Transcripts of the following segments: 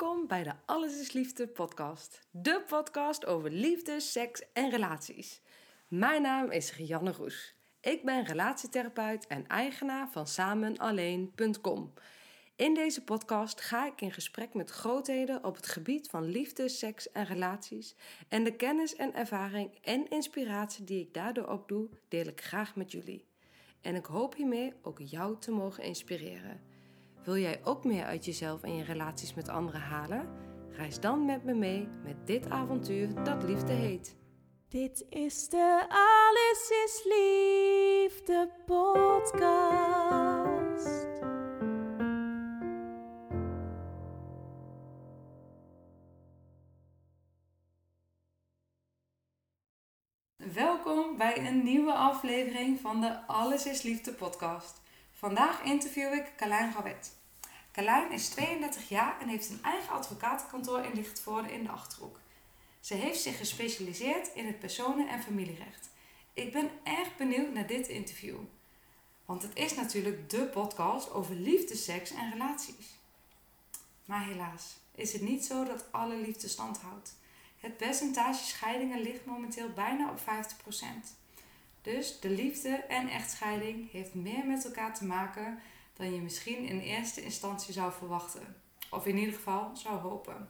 Welkom bij de Alles is Liefde podcast. De podcast over liefde, seks en relaties. Mijn naam is Rianne Roes. Ik ben relatietherapeut en eigenaar van samenalleen.com. In deze podcast ga ik in gesprek met grootheden op het gebied van liefde, seks en relaties. En de kennis en ervaring en inspiratie die ik daardoor opdoe, deel ik graag met jullie. En ik hoop hiermee ook jou te mogen inspireren. Wil jij ook meer uit jezelf en je relaties met anderen halen? Reis dan met me mee met dit avontuur dat liefde heet. Dit is de Alles is Liefde podcast. Welkom bij een nieuwe aflevering van de Alles is Liefde podcast. Vandaag interview ik Carlijn Gawet. Carlijn is 32 jaar en heeft een eigen advocatenkantoor in Lichtvoorde in de Achterhoek. Ze heeft zich gespecialiseerd in het personen- en familierecht. Ik ben erg benieuwd naar dit interview. Want het is natuurlijk de podcast over liefde, seks en relaties. Maar helaas is het niet zo dat alle liefde stand houdt. Het percentage scheidingen ligt momenteel bijna op 50%. Dus de liefde en echtscheiding heeft meer met elkaar te maken dan je misschien in eerste instantie zou verwachten. Of in ieder geval zou hopen.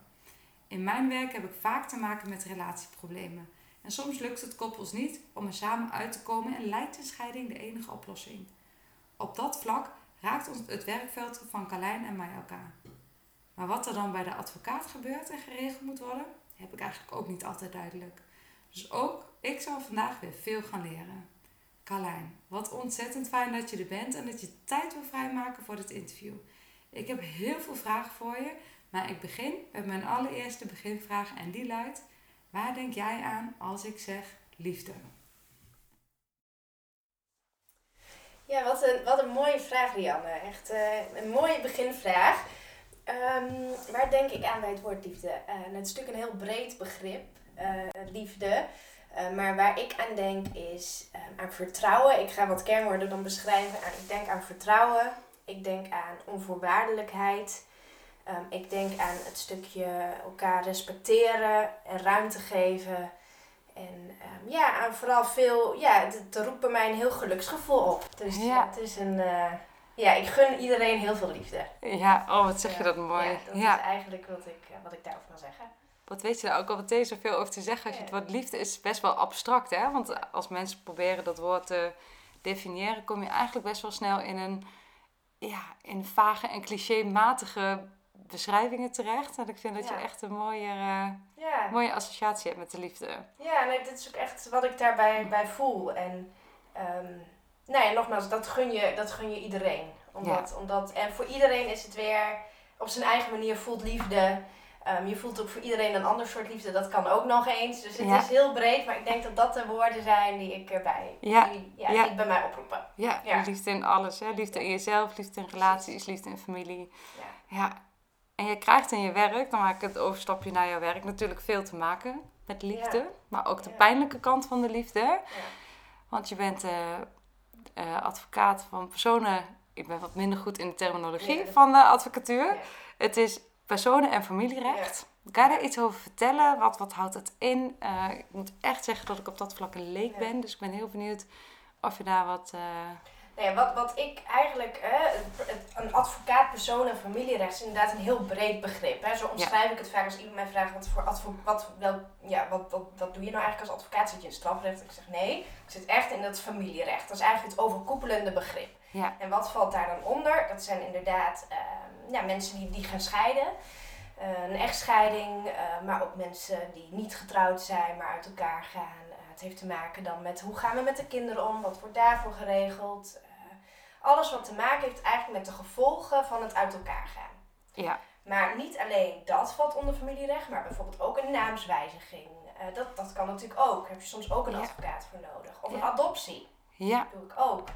In mijn werk heb ik vaak te maken met relatieproblemen. En soms lukt het koppels niet om er samen uit te komen en lijkt een scheiding de enige oplossing. Op dat vlak raakt ons het werkveld van Carlijn en mij elkaar. Maar wat er dan bij de advocaat gebeurt en geregeld moet worden, heb ik eigenlijk ook niet altijd duidelijk. Dus ook ik zal vandaag weer veel gaan leren. Carlijn, wat ontzettend fijn dat je er bent en dat je tijd wil vrijmaken voor dit interview. Ik heb heel veel vragen voor je, maar ik begin met mijn allereerste beginvraag en die luidt: Waar denk jij aan als ik zeg liefde? Ja, wat een, wat een mooie vraag, Rianne. Echt eh, een mooie beginvraag. Ehm, waar denk ik aan bij het woord liefde? Eh, het is natuurlijk een heel breed begrip, eh, liefde. Eh, maar waar ik aan denk is ehm, aan vertrouwen. Ik ga wat kernwoorden dan beschrijven. Ik denk aan vertrouwen. Ik denk aan onvoorwaardelijkheid. Ehm, ik denk aan het stukje elkaar respecteren en ruimte geven. En ehm, ja, aan vooral veel, ja, het, het roept bij mij een heel geluksgevoel op. Dus Ja. het is een, eh, ja, ik gun iedereen heel veel liefde. Ja, oh wat zeg je dat mooi. Ja, dat Ja, is eigenlijk wat ik, eh, wat ik daarover kan zeggen. Wat weet je daar ook al meteen zoveel over te zeggen? Als je het Ja. woord liefde is best wel abstract, hè? Want als mensen proberen dat woord te definiëren, kom je eigenlijk best wel snel in een, ja, in vage en clichématige beschrijvingen terecht. En ik vind dat Ja. je echt een mooie, eh, Ja, mooie associatie hebt met de liefde. ja nee, dit is ook echt wat ik daarbij bij voel. En nou ja, nogmaals, dat gun je, dat gun je iedereen. Omdat, omdat, en voor iedereen is het weer op zijn eigen manier voelt liefde. Ehm, je voelt ook voor iedereen een ander soort liefde. Dat kan ook nog eens. Dus het Ja. is heel breed. Maar ik denk dat dat de woorden zijn die ik erbij, Ja, die, ja, ja. die bij mij oproepen. Ja, liefde in alles. Hè? Liefde in jezelf, liefde in relaties, liefde in familie. Ja. Ja. En je krijgt in je werk, dan maak ik het overstapje naar jouw werk, natuurlijk veel te maken met liefde. Maar ook de pijnlijke kant van de liefde. Want je bent eh, eh, advocaat van personen. Ik ben wat minder goed in de terminologie van de advocatuur. Het is personen- en familierecht. Kan je daar iets over vertellen? Wat, wat houdt het in? Eh, ik moet echt zeggen dat ik op dat vlak een leek Ja. ben. Dus ik ben heel benieuwd of je daar wat... eh, Nou ja, wat, wat ik eigenlijk, hè, een advocaat, persoon en familierecht is inderdaad een heel breed begrip. Hè. Zo omschrijf ik het vaak als iemand mij vraagt wat voor advo wat, wel, ja, wat, wat, wat doe je nou eigenlijk als advocaat? Zit je in strafrecht? Ik zeg nee, ik zit echt in dat familierecht. Dat is eigenlijk het overkoepelende begrip. Ja. En wat valt daar dan onder? Dat zijn inderdaad ehm, ja, mensen die, die gaan scheiden. Eh, een echtscheiding, eh, maar ook mensen die niet getrouwd zijn, maar uit elkaar gaan. Eh, het dat heeft te maken dan met hoe gaan we met de kinderen om, wat wordt daarvoor geregeld. Alles wat te maken heeft eigenlijk met de gevolgen van het uit elkaar gaan. Ja, Maar niet alleen dat valt onder familierecht, maar bijvoorbeeld ook een naamswijziging. Dat, dat kan natuurlijk ook. Daar heb je soms ook een Ja. advocaat voor nodig. Of een adoptie. ja, doe ik ook.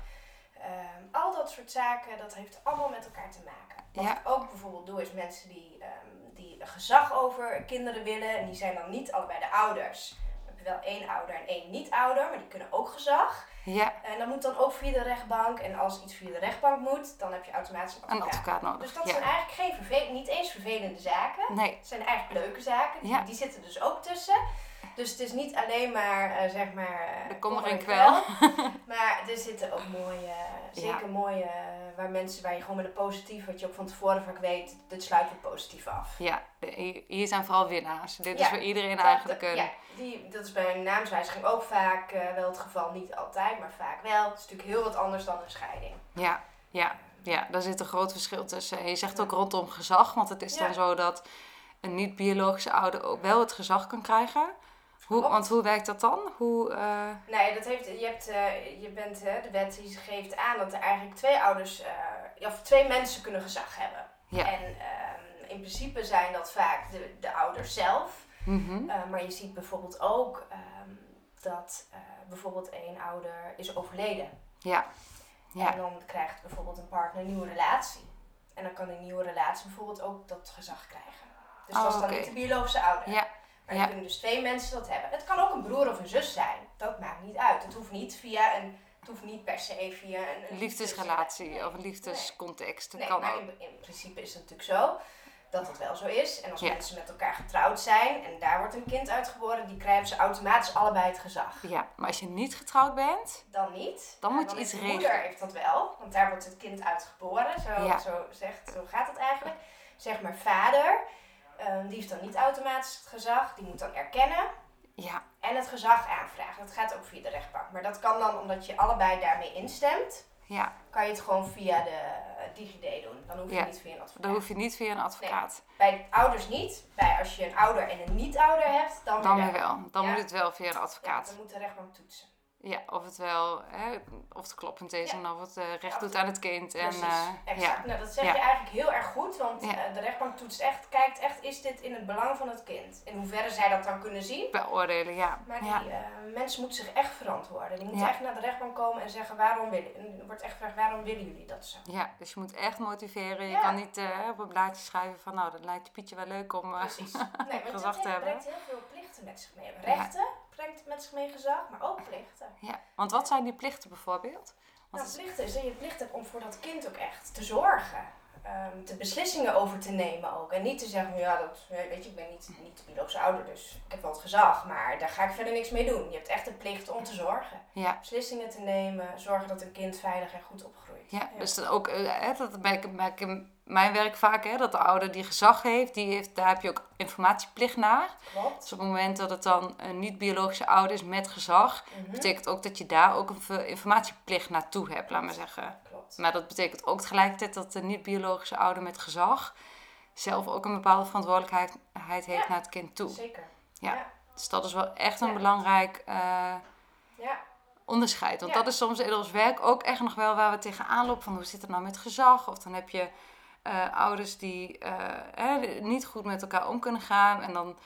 Ehm, al dat soort zaken, dat heeft allemaal met elkaar te maken. Wat Ja. ik ook bijvoorbeeld doe, is mensen die, ehm, die gezag over kinderen willen. En die zijn dan niet allebei de ouders. Dan heb je wel één ouder en één niet-ouder, maar die kunnen ook gezag. ja. En dat moet dan ook via de rechtbank. En als iets via de rechtbank moet, dan heb je automatisch een Een advocaat. advocaat nodig. Dus dat ja. zijn eigenlijk geen niet eens vervelende zaken. Nee, Het zijn eigenlijk leuke zaken. Die, Ja. die zitten dus ook tussen. Dus het is niet alleen maar, eh, zeg maar... eh, de kommer kommer en kwel. Maar er zitten ook mooie, zeker mooie, waar mensen, waar je gewoon met een positief, wat je ook van tevoren vaak weet, dit sluit weer positief af. Ja, de- hier- zijn vooral winnaars. Dit Ja, is voor iedereen Dat- eigenlijk een... Ja, die, dat is bij een naamswijziging ook vaak eh, wel het geval. Niet altijd, maar vaak wel. Het is natuurlijk heel wat anders dan een scheiding. Ja, ja, ja, daar zit een groot verschil tussen. Je zegt ook rondom gezag, want het is dan zo dat een niet-biologische ouder ook wel het gezag kan krijgen. Hoe, want hoe werkt dat dan? Hoe, eh, Nee, dat heeft, je, hebt, eh, je bent, de wet die geeft aan dat er eigenlijk twee ouders, eh, of twee mensen kunnen gezag hebben. Ja. En ehm, in principe zijn dat vaak de, de ouders zelf. mhm, maar je ziet bijvoorbeeld ook ehm, dat bijvoorbeeld één ouder is overleden. Ja, ja, En dan krijgt bijvoorbeeld een partner een nieuwe relatie. En dan kan die nieuwe relatie bijvoorbeeld ook dat gezag krijgen. Dus Oh, dat is dan niet de biologische ouder. ja, Maar ja. kunnen dus twee mensen dat hebben. Het kan ook een broer of een zus zijn. Dat maakt niet uit. Het hoeft niet via een... Het hoeft niet per se via een... een liefdesrelatie Nee. of een liefdescontext. Dat Nee, kan maar ook. in, in principe is het natuurlijk zo dat het wel zo is. En als Ja. mensen met elkaar getrouwd zijn en daar wordt een kind uitgeboren, die krijgen ze automatisch allebei het gezag. Ja, maar als je niet getrouwd bent, Dan niet. Dan moet je iets de moeder regelen. heeft dat wel, want daar wordt het kind uitgeboren. Zo, Ja. zo, zegt, zo gaat het eigenlijk. Zeg maar vader, ehm, die heeft dan niet automatisch het gezag. Die moet dan erkennen ja, en het gezag aanvragen. Dat gaat ook via de rechtbank. Maar dat kan dan omdat je allebei daarmee instemt. ja, Kan je het gewoon via de eh, DigiD doen. Dan hoef je Ja. niet via een advocaat. dan hoef je niet via een advocaat. Bij ouders niet. Bij als je een ouder en een niet-ouder hebt, dan, Dan weer wel. Dan Ja. moet het wel via een advocaat. dan moet de rechtbank toetsen. Ja, of het wel, hè, of het kloppend is Ja. en of het eh, recht Ja, doet aan het kind. En, eh, exact. ja, Nou, dat zeg je eigenlijk heel erg goed, want eh, de rechtbank toetst echt, kijkt echt, is dit in het belang van het kind? In hoeverre zij dat dan kunnen zien. beoordelen, ja. Maar die mensen moeten zich echt verantwoorden. Die moeten echt naar de rechtbank komen en zeggen waarom willen, en er wordt echt gevraagd waarom willen jullie dat zo? Ja, dus je moet echt motiveren. Je kan niet op een blaadje schrijven van nou, dat lijkt Pietje wel leuk om... Precies. Nee, maar te hebben. brengt heel veel plichten met zich mee. Rechten brengt met zich mee gezag, maar ook plichten. ja. Want wat zijn die plichten bijvoorbeeld? Want Nou, plichten is dat je plicht hebt om voor dat kind ook echt te zorgen. Ehm, de beslissingen over te nemen ook. En niet te zeggen, ja, dat, weet je, ik ben niet, niet de biologische ouder, dus ik heb wel het gezag, maar daar ga ik verder niks mee doen. Je hebt echt de plicht om te zorgen. ja. Beslissingen te nemen, zorgen dat een kind veilig en goed opgroeit. Ja, dus dat ook, eh, hè, dat merk, ik- in mijn werk vaak, hè, dat de ouder die gezag heeft, die heeft, daar heb je ook informatieplicht naar. Klopt. Dus op het moment dat het dan een niet-biologische ouder is met gezag, Mhm. betekent ook dat je daar ook een informatieplicht naartoe hebt, laat maar zeggen. Klopt. Maar dat betekent ook tegelijkertijd dat de niet-biologische ouder met gezag zelf ook een bepaalde verantwoordelijkheid heeft Ja. naar het kind toe. Zeker. Ja. Ja. Dus dat is wel echt een Ja. belangrijk eh, Ja. onderscheid. Want dat is soms in ons werk ook echt nog wel waar we tegenaan lopen. Van hoe zit het nou met gezag? Of dan heb je eh, ouders die eh, eh, niet goed met elkaar om kunnen gaan. En dan,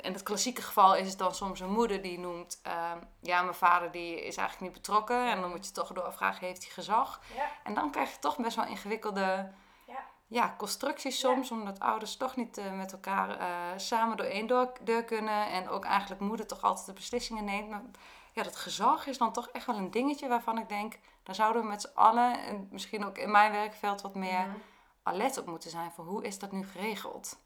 in het klassieke geval is het dan soms een moeder die noemt... eh, ja, mijn vader die is eigenlijk niet betrokken. En dan moet je toch doorvragen, heeft hij gezag? Ja. En dan krijg je toch best wel ingewikkelde Ja. ja, constructies soms. Omdat ouders toch niet eh, met elkaar eh, samen door één deur, deur kunnen. En ook eigenlijk moeder toch altijd de beslissingen neemt. Maar ja, dat gezag is dan toch echt wel een dingetje waarvan ik denk... daar zouden we met z'n allen, en misschien ook in mijn werkveld wat meer Mhm. alert op moeten zijn. Voor hoe is dat nu geregeld?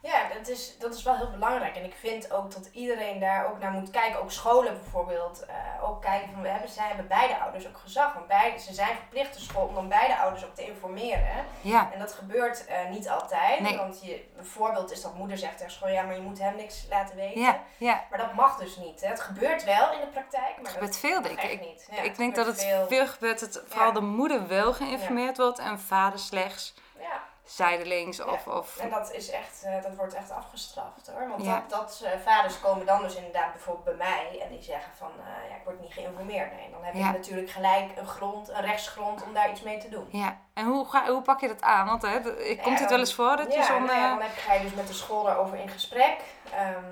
Ja, dat is, dat is wel heel belangrijk. En ik vind ook dat iedereen daar ook naar moet kijken. Ook scholen bijvoorbeeld. eh, ook kijken van, we hebben, zij hebben beide ouders ook gezag. Want beide, ze zijn verplicht de school om dan beide ouders ook te informeren. Ja, En dat gebeurt eh, niet altijd. Nee. Want je, een voorbeeld is dat moeder zegt tegen school, ja, maar je moet hem niks laten weten. ja, ja. Maar dat mag dus niet. Hè. Het gebeurt wel in de praktijk, maar Het gebeurt dat veel, denk ik. niet. Ja, ik denk dat het veel, gebeurt. Dat vooral de moeder wel geïnformeerd wordt en vader slechts. Ja, zijdelings Ja. of... of En dat, is echt, eh, dat wordt echt afgestraft hoor. Want Ja. dat, dat eh, vaders komen dan dus inderdaad bijvoorbeeld bij mij en die zeggen van eh, ja, ik word niet geïnformeerd. Nee, dan heb je Ja. natuurlijk gelijk een grond, een rechtsgrond om daar iets mee te doen. ja, en hoe, ga, hoe pak je dat aan? Want hè, komt het wel eens voor dat je ja, nou ja, dan heb, ga je dus met de school daarover in gesprek. Ehm,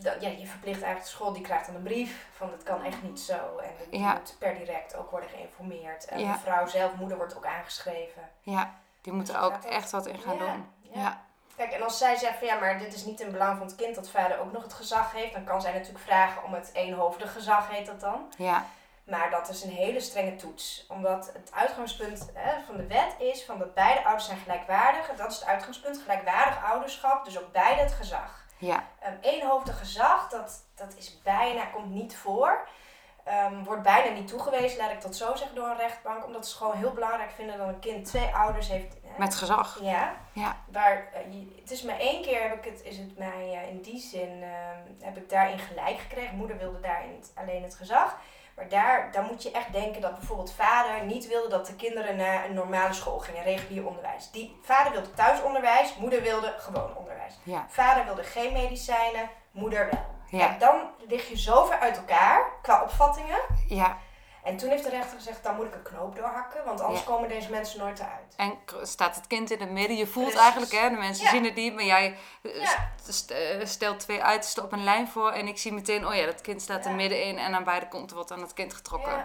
dat, ja, je verplicht eigenlijk de school, die krijgt dan een brief van het kan echt niet zo. En Ja. moet per direct ook worden geïnformeerd. En de vrouw zelf, moeder, wordt ook aangeschreven. ja, die moeten Dus ook echt wat in gaan doen. ja. Kijk, en als zij zegt van ja, maar dit is niet in belang van het kind dat vader ook nog het gezag heeft, dan kan zij natuurlijk vragen om het eenhoofdig gezag, heet dat dan. ja, Maar dat is een hele strenge toets. Omdat het uitgangspunt hè, van de wet is van dat beide ouders zijn gelijkwaardig. Dat is het uitgangspunt, gelijkwaardig ouderschap, dus ook beide het gezag. ja, Een eenhoofdig gezag, dat, dat is bijna, komt niet voor. Ehm, wordt bijna niet toegewezen, laat ik dat zo zeggen, door een rechtbank. Omdat ze gewoon heel belangrijk vinden dat een kind twee ouders heeft. hè. met gezag. Ja. Ja. Waar, eh, je- het is maar één keer heb ik het, is het mij eh, in die zin, ehm, heb ik daarin gelijk gekregen. Moeder wilde daarin het- alleen het gezag. Maar daar, daar moet je echt denken dat bijvoorbeeld vader niet wilde dat de kinderen naar een normale school gingen, regulier onderwijs. Die, vader wilde thuisonderwijs, moeder wilde gewoon onderwijs. Ja, Vader wilde geen medicijnen, moeder wel. Ja. En dan lig je zo ver uit elkaar qua opvattingen. ja. En toen heeft de rechter gezegd, dan moet ik een knoop doorhakken, want anders Ja. komen deze mensen nooit eruit. En staat het kind in het midden. Je voelt Precies. eigenlijk, hè, de mensen Ja. zien het niet, maar jij eh, Ja. eh, stelt twee uitersten op een lijn voor en ik zie meteen, oh ja, dat kind staat er middenin en aan beide kanten wordt aan het kind getrokken.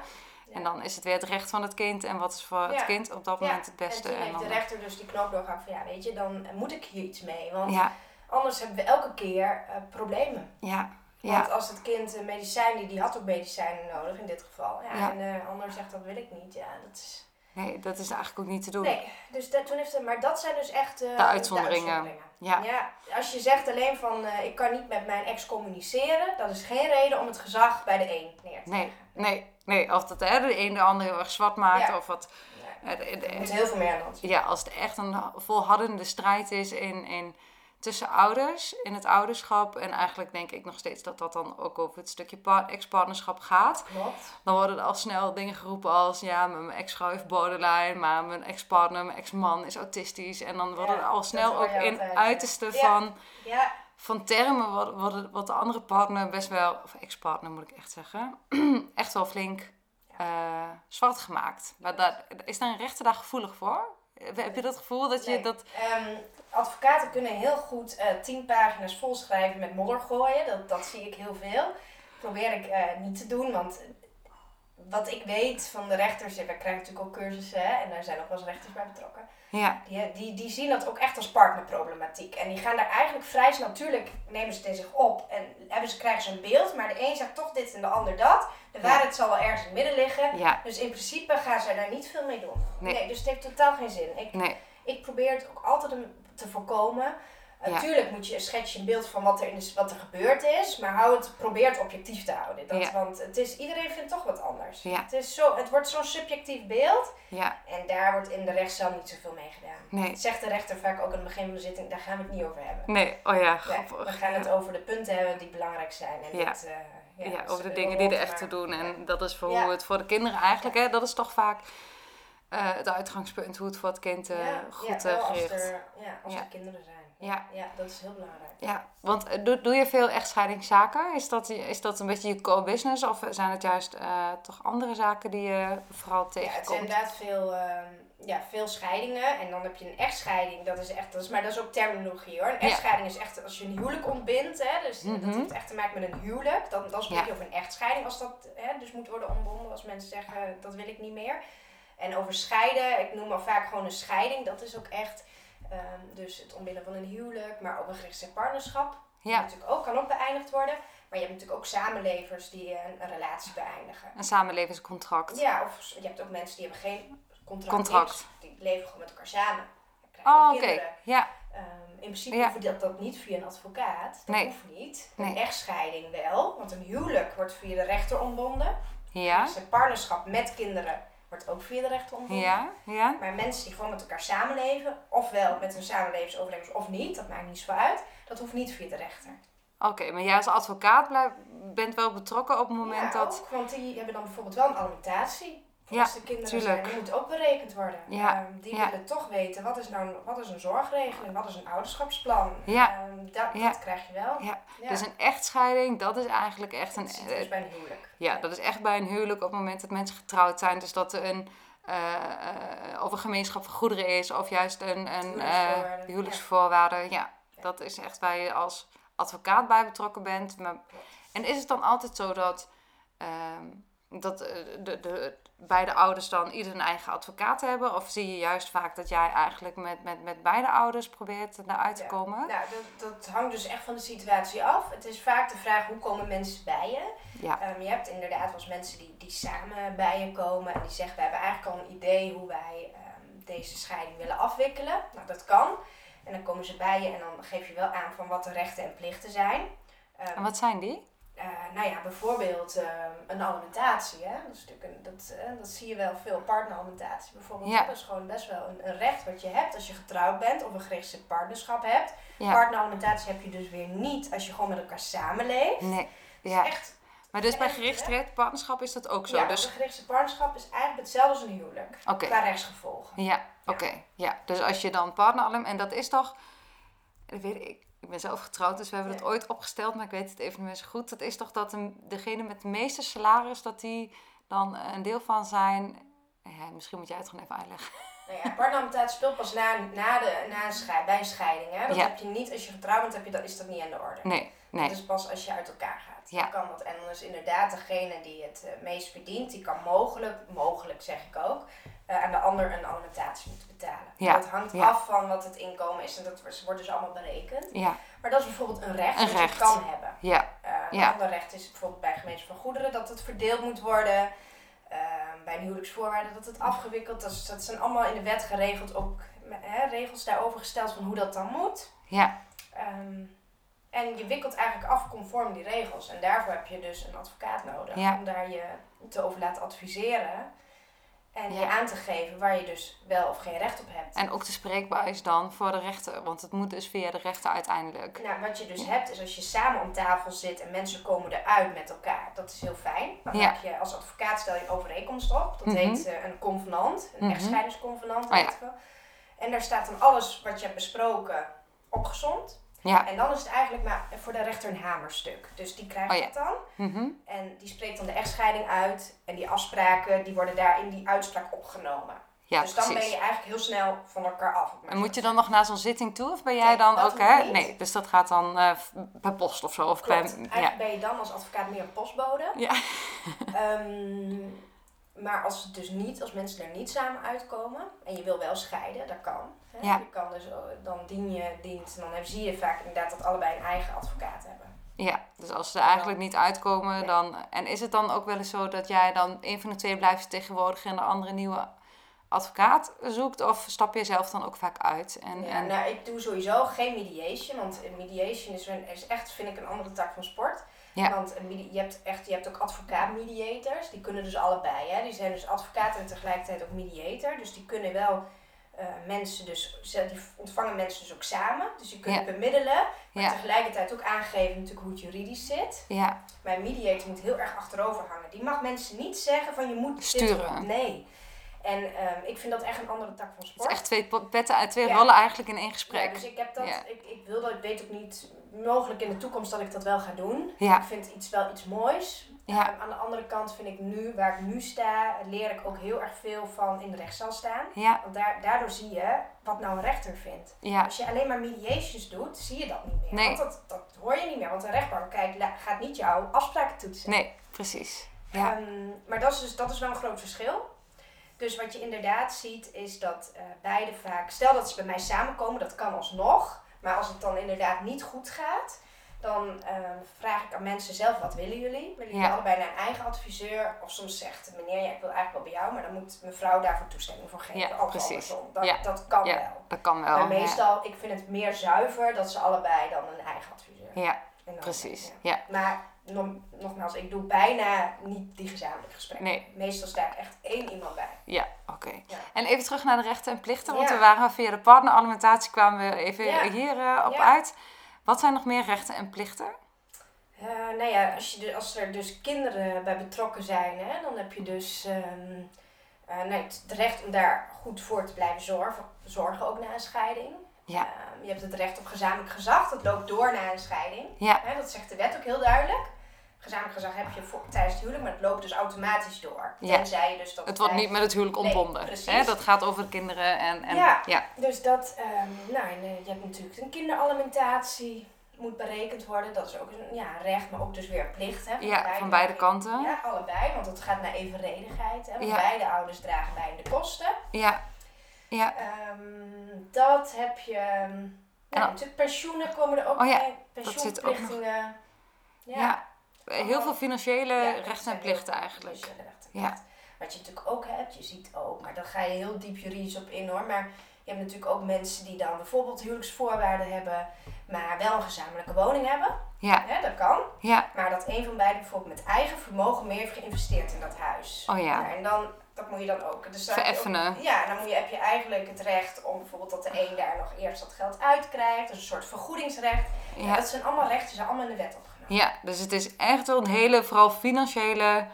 En dan is het weer het recht van het kind en wat is voor het kind op dat moment het beste. En toen heeft dan, de rechter dus die knoop doorgehakt van ja, weet je, dan moet ik hier iets mee. Want ja, anders hebben we elke keer eh, problemen. ja, Want ja, als het kind uh, medicijnen, die had ook medicijnen nodig in dit geval. Ja, Ja. En de ander zegt dat wil ik niet. Ja, dat is... nee, dat is eigenlijk ook niet te doen. Nee, dus dat, toen heeft het, maar dat zijn dus echt eh, De uitzonderingen. Ja, Ja, als je zegt alleen van eh, ik kan niet met mijn ex communiceren, dat is geen reden om het gezag bij de een neer te nee, leggen. nee, nee. Of dat hè, de een de ander heel erg zwart maakt Ja. of wat. Ja. Er moet heel veel meer aan hand. ja, als het echt een volhardende strijd is in, in, tussen ouders, in het ouderschap. En eigenlijk denk ik nog steeds dat dat dan ook over het stukje par- ex-partnerschap gaat. Klopt. Dan worden er al snel dingen geroepen als... ja, mijn ex-vrouw heeft borderline, maar mijn ex-partner, mijn ex-man is autistisch. En dan worden Ja, er al snel ook in altijd, uiterste Ja. van, Ja, van termen... Wat, wat, wat de andere partner best wel, of ex-partner moet ik echt zeggen... echt wel flink eh, zwart gemaakt. Maar daar, is daar een rechter daar gevoelig voor? Heb je dat gevoel dat je Nee. dat... Ehm, advocaten kunnen heel goed eh, tien pagina's volschrijven met modder gooien. Dat, dat zie ik heel veel. Probeer ik eh, niet te doen, want wat ik weet van de rechters, we krijgen natuurlijk ook cursussen hè, en daar zijn ook wel eens rechters bij betrokken. Ja, Die, die, die zien dat ook echt als partnerproblematiek. En die gaan daar eigenlijk vrij snel, natuurlijk nemen ze het in zich op en hebben ze, krijgen ze een beeld, maar de een zegt toch dit en de ander dat. De Ja. waarheid zal wel ergens in het midden liggen. ja, Dus in principe gaan ze daar niet veel mee doen. Nee. Nee, dus het heeft totaal geen zin. Ik, nee, ik probeer het ook altijd te voorkomen. Ja. Natuurlijk moet je schets je een beeld van wat er, in de, wat er gebeurd is, maar hou het, probeer het objectief te houden. Dat, Ja. Want het is, iedereen vindt toch wat anders. Ja. Het, is zo, het wordt zo'n subjectief beeld ja, en daar wordt in de rechtszaal niet zoveel mee gedaan. nee, Zegt de rechter vaak ook aan het begin van de zitting, daar gaan we het niet over hebben. nee. Oh ja, grappig. we gaan het over de punten hebben die belangrijk zijn. En Ja. eh, Ja, over de dingen die er echt te doen. En dat is voor hoe het voor de kinderen eigenlijk, hè, dat is toch vaak eh, het uitgangspunt hoe het voor het kind eh, ja, goed ja, als er, ja, als er kinderen zijn. Ja. ja, dat is heel belangrijk. Ja, want eh, doe, doe je veel echtscheidingszaken? Is dat, is dat een beetje je core business? Of zijn het juist eh, toch andere zaken die je vooral Ja, het zijn tegenkomt? inderdaad veel, ehm, ja, veel scheidingen. En dan heb je een echtscheiding. Dat is echt, dat is, maar dat is ook terminologie hoor. Een Ja. echtscheiding is echt als je een huwelijk ontbindt. Hè, dus Mhm. dat heeft echt te maken met een huwelijk. Dan, dan spreek Ja. je over een echtscheiding. Als dat hè, dus moet worden ontbonden. Als mensen zeggen dat wil ik niet meer. En over scheiden, ik noem maar vaak gewoon een scheiding. Dat is ook echt ehm, dus het ontbinden van een huwelijk. Maar ook een geregistreerd partnerschap. Ja, natuurlijk ook, kan ook beëindigd worden. Maar je hebt natuurlijk ook samenlevers die een, een relatie beëindigen. een samenlevingscontract. Ja, of je hebt ook mensen die hebben geen contract. Contract. niks. Die leven gewoon met elkaar samen. Oh, oké. Ja, Ehm, in principe Ja. hoeft dat, dat niet via een advocaat. Dat Nee. hoeft niet. Nee. Een echtscheiding wel. Want een huwelijk wordt via de rechter ontbonden. ja, Dus een partnerschap met kinderen wordt ook via de rechter ontbonden. ja, ja. Maar mensen die gewoon met elkaar samenleven, ofwel met een samenlevingsovereenkomst of niet, dat maakt niet zo uit. Dat hoeft niet via de rechter. Oké, maar jij als advocaat blijf, bent wel betrokken op het moment ja, dat... ook, want die hebben dan bijvoorbeeld wel een alimentatie. Volwassen kinderen tuurlijk. zijn, die moet ook berekend worden. Ja, Ehm, die ja. willen toch weten, wat is nou wat is een zorgregeling, wat is een ouderschapsplan. Ja. Ehm, dat, Ja. dat krijg je wel. Ja. Ja. Dus een echtscheiding, dat is eigenlijk echt een... dat dus bij een huwelijk. Ja, dat is echt bij een huwelijk op het moment dat mensen getrouwd zijn. Dus dat er een, eh, eh, of een gemeenschap van goederen is, of juist een, een Huwelijksvoorwaarden, eh, huwelijksvoorwaarden. Ja. Ja. dat is echt waar je als advocaat bij betrokken bent. Maar, en is het dan altijd zo dat, ehm, dat eh, de, de, beide ouders dan ieder een eigen advocaat hebben? Of zie je juist vaak dat jij eigenlijk met, met, met beide ouders probeert naar uit te Ja. komen? Nou, dat, dat hangt dus echt van de situatie af. Het is vaak de vraag, hoe komen mensen bij je? Ja. Ehm, je hebt inderdaad wel eens mensen die, die samen bij je komen en die zeggen, we hebben eigenlijk al een idee hoe wij ehm, deze scheiding willen afwikkelen. Nou, dat kan. En dan komen ze bij je en dan geef je wel aan van wat de rechten en plichten zijn. Ehm, En wat zijn die? Eh, nou ja, bijvoorbeeld ehm, een alimentatie. Hè? Dat, is natuurlijk een, dat, eh, dat zie je wel veel, partneralimentatie bijvoorbeeld. Ja. Dat is gewoon best wel een, een recht wat je hebt als je getrouwd bent of een geregistreerd partnerschap hebt. Ja. Partneralimentatie heb je dus weer niet als je gewoon met elkaar samenleeft. Nee. Ja. echt, Maar dus bij echt, geregistreerd partnerschap is dat ook zo? ja, dus een geregistreerd partnerschap is eigenlijk hetzelfde als een huwelijk. Qua rechtsgevolgen. Ja, oké. Ja. Dus als je dan partneralem... En dat is toch... Dat weet ik. Ik ben zelf getrouwd, dus we hebben het ooit opgesteld. Maar ik weet het even niet meer zo goed. Dat is toch dat een, degene met het meeste salaris... Dat die dan een deel van zijn... Ja, misschien moet jij het gewoon even uitleggen. Nou ja, speelt pas na, na de, na een bij een scheiding. Hè? Dat Ja. heb je niet als je getrouwd bent, heb je, dat, is dat niet aan de orde. Nee, nee. Dat is pas als je uit elkaar gaat. Ja. Dan kan dat. En dan is inderdaad degene die het eh, meest verdient, die kan mogelijk, mogelijk zeg ik ook, eh, aan de ander een alimentatie moeten betalen. Ja, Dat hangt ja. af van wat het inkomen is en dat wordt dus allemaal berekend. Ja, Maar dat is bijvoorbeeld een recht Een dat recht. je kan hebben. ja, Eh, een ander recht is bijvoorbeeld bij gemeente van goederen dat het verdeeld moet worden. Eh, bij een huwelijksvoorwaarden dat het afgewikkeld dat, is, dat zijn allemaal in de wet geregeld, ook hè, regels daarover gesteld van hoe dat dan moet. ja, Ehm, en je wikkelt eigenlijk af conform die regels. En daarvoor heb je dus een advocaat nodig om daar je te over laten adviseren. En je aan te geven waar je dus wel of geen recht op hebt. En ook te spreekbaar is dan voor de rechter. Want het moet dus via de rechter uiteindelijk. Nou, wat je dus hebt is als je samen om tafel zit en mensen komen eruit met elkaar. Dat is heel fijn. Dan Ja. heb je als advocaat stel je een overeenkomst op. Dat Mhm. heet eh, een convenant. Een Mhm. echtscheidingsconvenant. Oh ja. En daar staat dan alles wat je hebt besproken opgezond. Ja. En dan is het eigenlijk maar voor de rechter een hamerstuk. Dus die krijgt Oh ja. dat dan. Mhm. En die spreekt dan de echtscheiding uit. En die afspraken die worden daar in die uitspraak opgenomen. Ja, dus dan ben je eigenlijk heel snel van elkaar af. het En moet je dan nog naar zo'n zitting toe? Of ben jij Nee, dan ook, hè? Nee, dus dat gaat dan eh, per post of zo? Of Klopt. bij, ja. Eigenlijk ben je dan als advocaat meer een postbode. Ja. Ehm, maar als het dus niet, als mensen er niet samen uitkomen en je wil wel scheiden, dat kan. Hè? Ja. Je kan dus, eh, dan dien je dient, dan heb- zie je vaak inderdaad dat allebei een eigen advocaat hebben. ja, dus als ze er eigenlijk niet uitkomen, dan... En is het dan ook wel eens zo dat jij dan een van de twee blijft vertegenwoordigen en de andere nieuwe advocaat zoekt? Of stap je zelf dan ook vaak uit? En, Ja, en, nou, ik doe sowieso geen mediation, want mediation is, is echt, vind ik, een andere tak van sport. Ja. Want een je hebt, echt, je hebt ook advocaat-mediators, die kunnen dus allebei. Hè? Die zijn dus advocaat en tegelijkertijd ook mediator. Dus die kunnen wel eh, mensen dus, ze- die ontvangen mensen dus ook samen. Dus die kunnen Ja. bemiddelen, maar Ja. tegelijkertijd ook aangeven natuurlijk hoe het juridisch zit. ja, Mijn mediator moet heel erg achterover hangen. Die mag mensen niet zeggen van je moet Sturen. Nee. En ehm, ik vind dat echt een andere tak van het sport. is echt twee petten uit twee Ja. rollen eigenlijk in één gesprek. Ja, dus ik heb dat, Ja. ik, ik wil dat, ik weet ook niet, mogelijk in de toekomst dat ik dat wel ga doen. Ik vind iets wel iets moois. Ja. Ehm, aan de andere kant vind ik nu, waar ik nu sta, leer ik ook heel erg veel van in de rechtszaal staan. Ja, Want daar, daardoor zie je wat nou een rechter vindt. ja, Als je alleen maar mediations doet, zie je dat niet meer. Nee. Want dat, dat hoor je niet meer. Want een rechtbank kijkt, gaat niet jouw afspraken toetsen. nee, precies. Ja, Ehm, maar dat is, dus, dat is wel een groot verschil. Dus wat je inderdaad ziet is dat eh beide vaak, stel dat ze bij mij samenkomen, dat kan alsnog. Maar als het dan inderdaad niet goed gaat, dan ehm, vraag ik aan mensen zelf, wat willen jullie? Willen jullie Ja. allebei naar een eigen adviseur? Of soms zegt meneer, ja, ik wil eigenlijk wel bij jou, maar dan moet mevrouw daarvoor toestemming voor geven. Ja, Of precies. andersom. Dat, Ja. dat kan Ja. wel. dat kan wel. maar meestal, ik vind het meer zuiver dat ze allebei dan een eigen adviseur. Ja, dan- precies. ja. Maar nogmaals, ik doe bijna niet die gezamenlijke gesprekken. Nee. Meestal sta ik echt één iemand bij. ja, oké. Ja. En even terug naar de rechten en plichten, want Ja. we waren via de partneralimentatie kwamen we even Ja. hier eh, op uit. Wat zijn nog meer rechten en plichten? Eh, nou ja, als, je als er dus kinderen bij betrokken zijn, hè, dan heb je dus ehm, Eh, nee, het recht om daar goed voor te blijven zorgen, zorgen ook na een scheiding. Ja. Ehm, je hebt het recht op gezamenlijk gezag, dat loopt door na een scheiding. Ja. Dat zegt de wet ook heel duidelijk. Gezamenlijk gezag heb je voor, tijdens het huwelijk, maar het loopt dus automatisch door. Ja. Tenzij je dus dat Het wordt niet met het huwelijk ontbonden. Dat gaat over kinderen en... en Ja. ja. Dus dat, ehm, nou, eh, je hebt natuurlijk een kinderalimentatie, moet berekend worden. Dat is ook een ja, recht, maar ook dus weer een plicht. Hè, Ja, van beide kanten. Ja, allebei, want het gaat naar evenredigheid. Hè, want Ja. beide ouders dragen beide kosten. Ja. Ja. Ehm, dat heb je. Nou, natuurlijk pensioenen komen er ook Oh ja, bij. Pensioenplichtingen. Ja. Heel veel financiële Ja, rechten en plichten eigenlijk. financiële rechten en Ja. Wat je natuurlijk ook hebt, je ziet ook, maar daar ga je heel diep juridisch op in hoor. Maar je hebt natuurlijk ook mensen die dan bijvoorbeeld huwelijksvoorwaarden hebben, maar wel een gezamenlijke woning hebben. Ja. Hè, dat kan. Ja. Maar dat een van beiden bijvoorbeeld met eigen vermogen meer heeft geïnvesteerd in dat huis. Oh ja. En dan, dat moet je dan ook. Dus dan heb je ook- Vereffenen. ja, dan moet je, heb je eigenlijk het recht om bijvoorbeeld dat de een daar nog eerst dat geld uitkrijgt. Dus een soort vergoedingsrecht. Ja. Dat zijn allemaal rechten, die zijn allemaal in de wet opgenomen. Ja, dus het is echt wel een hele, vooral financiële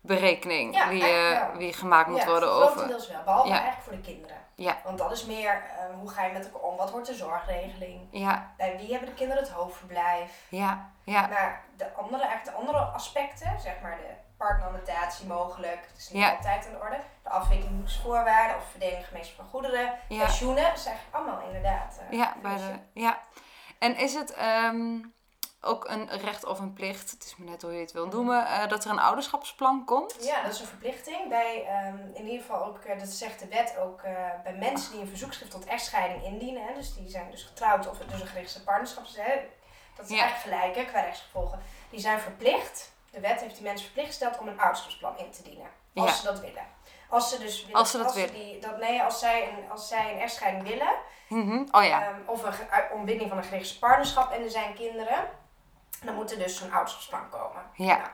berekening Ja, die, eigenlijk eh, die gemaakt moet ja, worden over. grotendeels wel. Behalve Ja. eigenlijk voor de kinderen. Ja. Want dat is meer, eh, hoe ga je met elkaar om? Wat wordt de zorgregeling? Ja, Bij wie hebben de kinderen het hoofdverblijf? ja, ja, Maar de andere, eigenlijk de andere aspecten, zeg maar de partneramentatie mogelijk, dat is niet Ja. altijd de orde. De afwikkelingsvoorwaarden of verdeling gemeenschappelijk van goederen, ja, pensioenen, dat zijn eigenlijk allemaal inderdaad. eh, ja, bij de, ja. En is het ehm, ook een recht of een plicht, het is maar net hoe je het wil noemen, eh, dat er een ouderschapsplan komt? Ja, dat is een verplichting. Bij, ehm, in ieder geval ook, eh, dat zegt de wet ook, bij mensen die een verzoekschrift tot echtscheiding indienen. Hè, dus die zijn dus getrouwd of dus een gerichte partnerschap. Hè, dat is Ja. eigenlijk gelijk hè, qua rechtsgevolgen. Die zijn verplicht. De wet heeft die mensen verplicht gesteld om een ouderschapsplan in te dienen. Als Ja. ze dat willen. Als ze dus willen, Als ze dat willen. Die, dat, nee, als zij, een, als zij een echtscheiding willen, Mhm. Oh ja, ehm, of een ontbinding van een gerichte partnerschap en er zijn kinderen, dan moet er dus zo'n ouderschapsplan komen. ja, Nou,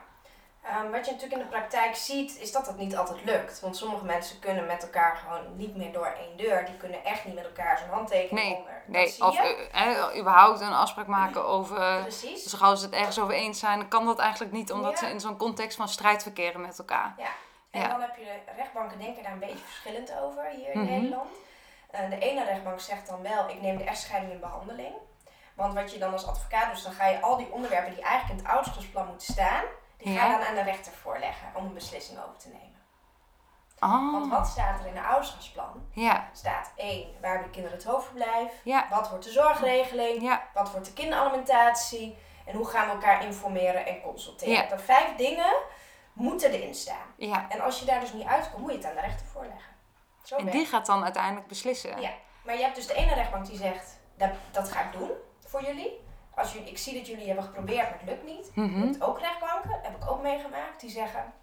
Ehm, wat je natuurlijk in de praktijk ziet, is dat dat niet altijd lukt. Want sommige mensen kunnen met elkaar gewoon niet meer door één deur. Die kunnen echt niet met elkaar zo'n handtekening Nee, onder. Dat nee. zie Of eh, eh, überhaupt een afspraak maken over... Precies. Dus gauw ze het ergens over eens zijn, dan kan dat eigenlijk niet, omdat Ja. ze in zo'n context van strijd verkeren met elkaar. En ja. dan heb je de rechtbanken denken daar een beetje verschillend over hier in Mhm. Nederland. Eh, de ene rechtbank zegt dan wel, ik neem de echtscheiding in behandeling. Want wat je dan als advocaat doet, dan ga je al die onderwerpen die eigenlijk in het ouderschapsplan moeten staan, die ga je dan aan de rechter voorleggen om een beslissing over te nemen. Oh, Want wat staat er in een ouderschapsplan? ja, staat één, waar hebben de kinderen het hoofdverblijf? ja, Wat wordt de zorgregeling? ja, Wat wordt de kinderalimentatie? En hoe gaan we elkaar informeren en consulteren? Dat vijf dingen moeten erin staan. ja. En als je daar dus niet uitkomt, moet je het aan de rechter voorleggen. Zo En die gaat dan uiteindelijk beslissen. Ja. Maar je hebt dus de ene rechtbank die zegt, dat, dat ga ik doen voor jullie. Als jullie. Ik zie dat jullie hebben geprobeerd, maar het lukt niet. Hebt ook rechtbanken, heb ik ook meegemaakt, die zeggen,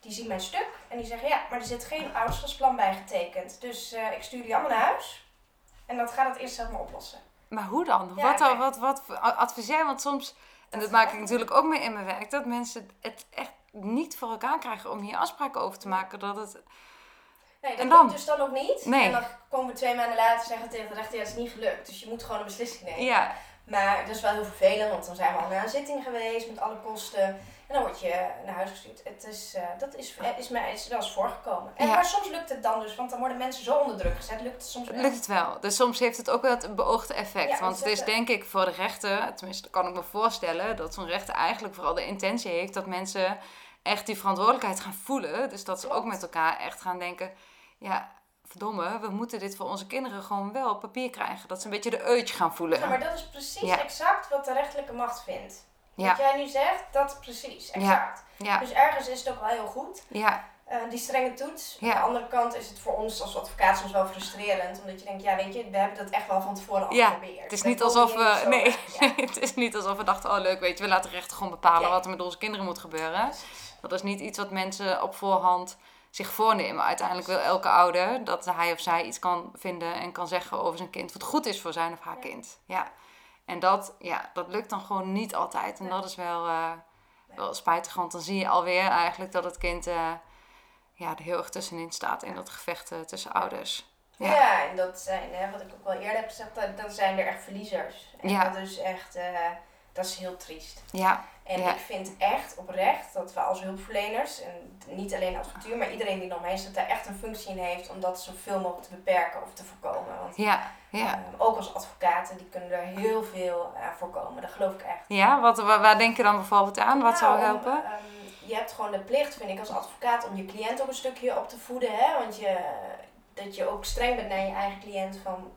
die zien mijn stuk. En die zeggen, ja, maar er zit geen ouderschapsplan bij getekend. Dus eh, ik stuur die allemaal naar huis. En dat gaat het eerst zelf maar oplossen. Maar hoe dan? Ja, wat, dan wat, wat adviseer? Want soms, en dat maak ik natuurlijk ook mee in mijn werk, dat mensen het echt niet voor elkaar krijgen om hier afspraken over te maken. Dat het, Nee, dat En dan? lukt dus dan ook niet. Nee. En dan komen we twee maanden later zeggen tegen de rechter, ja, het is niet gelukt. Dus je moet gewoon een beslissing nemen. ja, Maar dat is wel heel vervelend, want dan zijn we al naar een zitting geweest met alle kosten. En dan word je naar huis gestuurd. Het is, eh, dat is, eh, is mij is wel eens voorgekomen. En, Ja. Maar soms lukt het dan dus, want dan worden mensen zo onder druk gezet. Lukt het soms wel. lukt het wel. Dus soms heeft het ook wel het beoogde effect. Ja, Want dat het is is- denk ik voor de rechter, tenminste kan ik me voorstellen, dat zo'n rechter eigenlijk vooral de intentie heeft dat mensen echt die verantwoordelijkheid gaan voelen. Dus dat ze ook met elkaar echt gaan denken, ja, verdomme, we moeten dit voor onze kinderen gewoon wel op papier krijgen. Dat ze een beetje de uitje gaan voelen. Ja, maar dat is precies Ja. exact wat de rechterlijke macht vindt. Ja. Wat jij nu zegt, dat precies, exact. Ja, Dus ergens is het ook wel heel goed. ja, Eh, die strenge toets. Ja. Aan de andere kant is het voor ons als advocaat soms wel frustrerend. Omdat je denkt, ja weet je, we hebben dat echt wel van tevoren al Ja, geprobeerd. Het is niet alsof we. zo Nee, het is niet alsof we dachten, oh leuk, weet je, we laten de rechter gewoon bepalen wat er met onze kinderen moet gebeuren. Dat is niet iets wat mensen op voorhand zich voornemen. Uiteindelijk wil elke ouder dat hij of zij iets kan vinden en kan zeggen over zijn kind wat goed is voor zijn of haar kind. Ja. En dat, ja, dat lukt dan gewoon niet altijd. En dat is wel, eh, wel spijtig, want dan zie je alweer eigenlijk dat het kind eh, ja, er heel erg tussenin staat in dat gevecht eh, tussen ouders. Ja. Ja. en dat zijn, hè, wat ik ook wel eerder heb gezegd, dat- dan zijn er echt verliezers. En Ja. dat is echt, dat is heel triest. Ja, En Ja. ik vind echt oprecht dat we als hulpverleners, en niet alleen advocatuur, maar iedereen die eromheen zit, daar echt een functie in heeft om dat zoveel mogelijk te beperken of te voorkomen. Want Ja, ja. ehm, ook als advocaten, die kunnen er heel veel aan voorkomen. Dat geloof ik echt. Ja, wat, waar, waar denk je dan bijvoorbeeld aan? Wat zou Nou, helpen? ehm, je hebt gewoon de plicht, vind ik, als advocaat om je cliënt ook een stukje op te voeden. Hè? Want je, dat je ook streng bent naar je eigen cliënt van,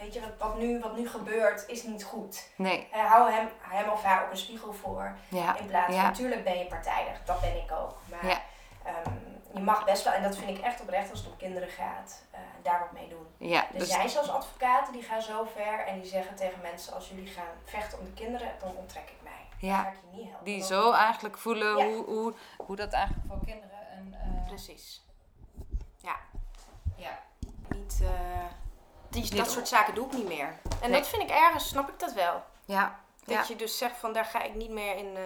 weet je, wat, wat, nu, wat nu gebeurt is niet goed. Nee, Eh, hou hem, hem of haar ook een spiegel voor. ja, In plaats van, ja. natuurlijk ben je partijdig, dat ben ik ook. Maar Ja. ehm, je mag best wel, en dat vind ik echt oprecht als het om kinderen gaat, eh, daar wat mee doen. ja. Er Dus, zijn zelfs advocaten die gaan zo ver en die zeggen tegen mensen, als jullie gaan vechten om de kinderen, dan onttrek ik mij. Dan Ja. ga ik je niet helpen. die Dan- zo eigenlijk voelen Ja. hoe, hoe, hoe dat eigenlijk voor kinderen een... eh, Precies. ja. Niet, eh, die, dat soort zaken doe ik niet meer. En Nee. dat vind ik ergens, snap ik dat wel. Ja, Dat ja. je dus zegt van, daar ga ik niet meer in, eh,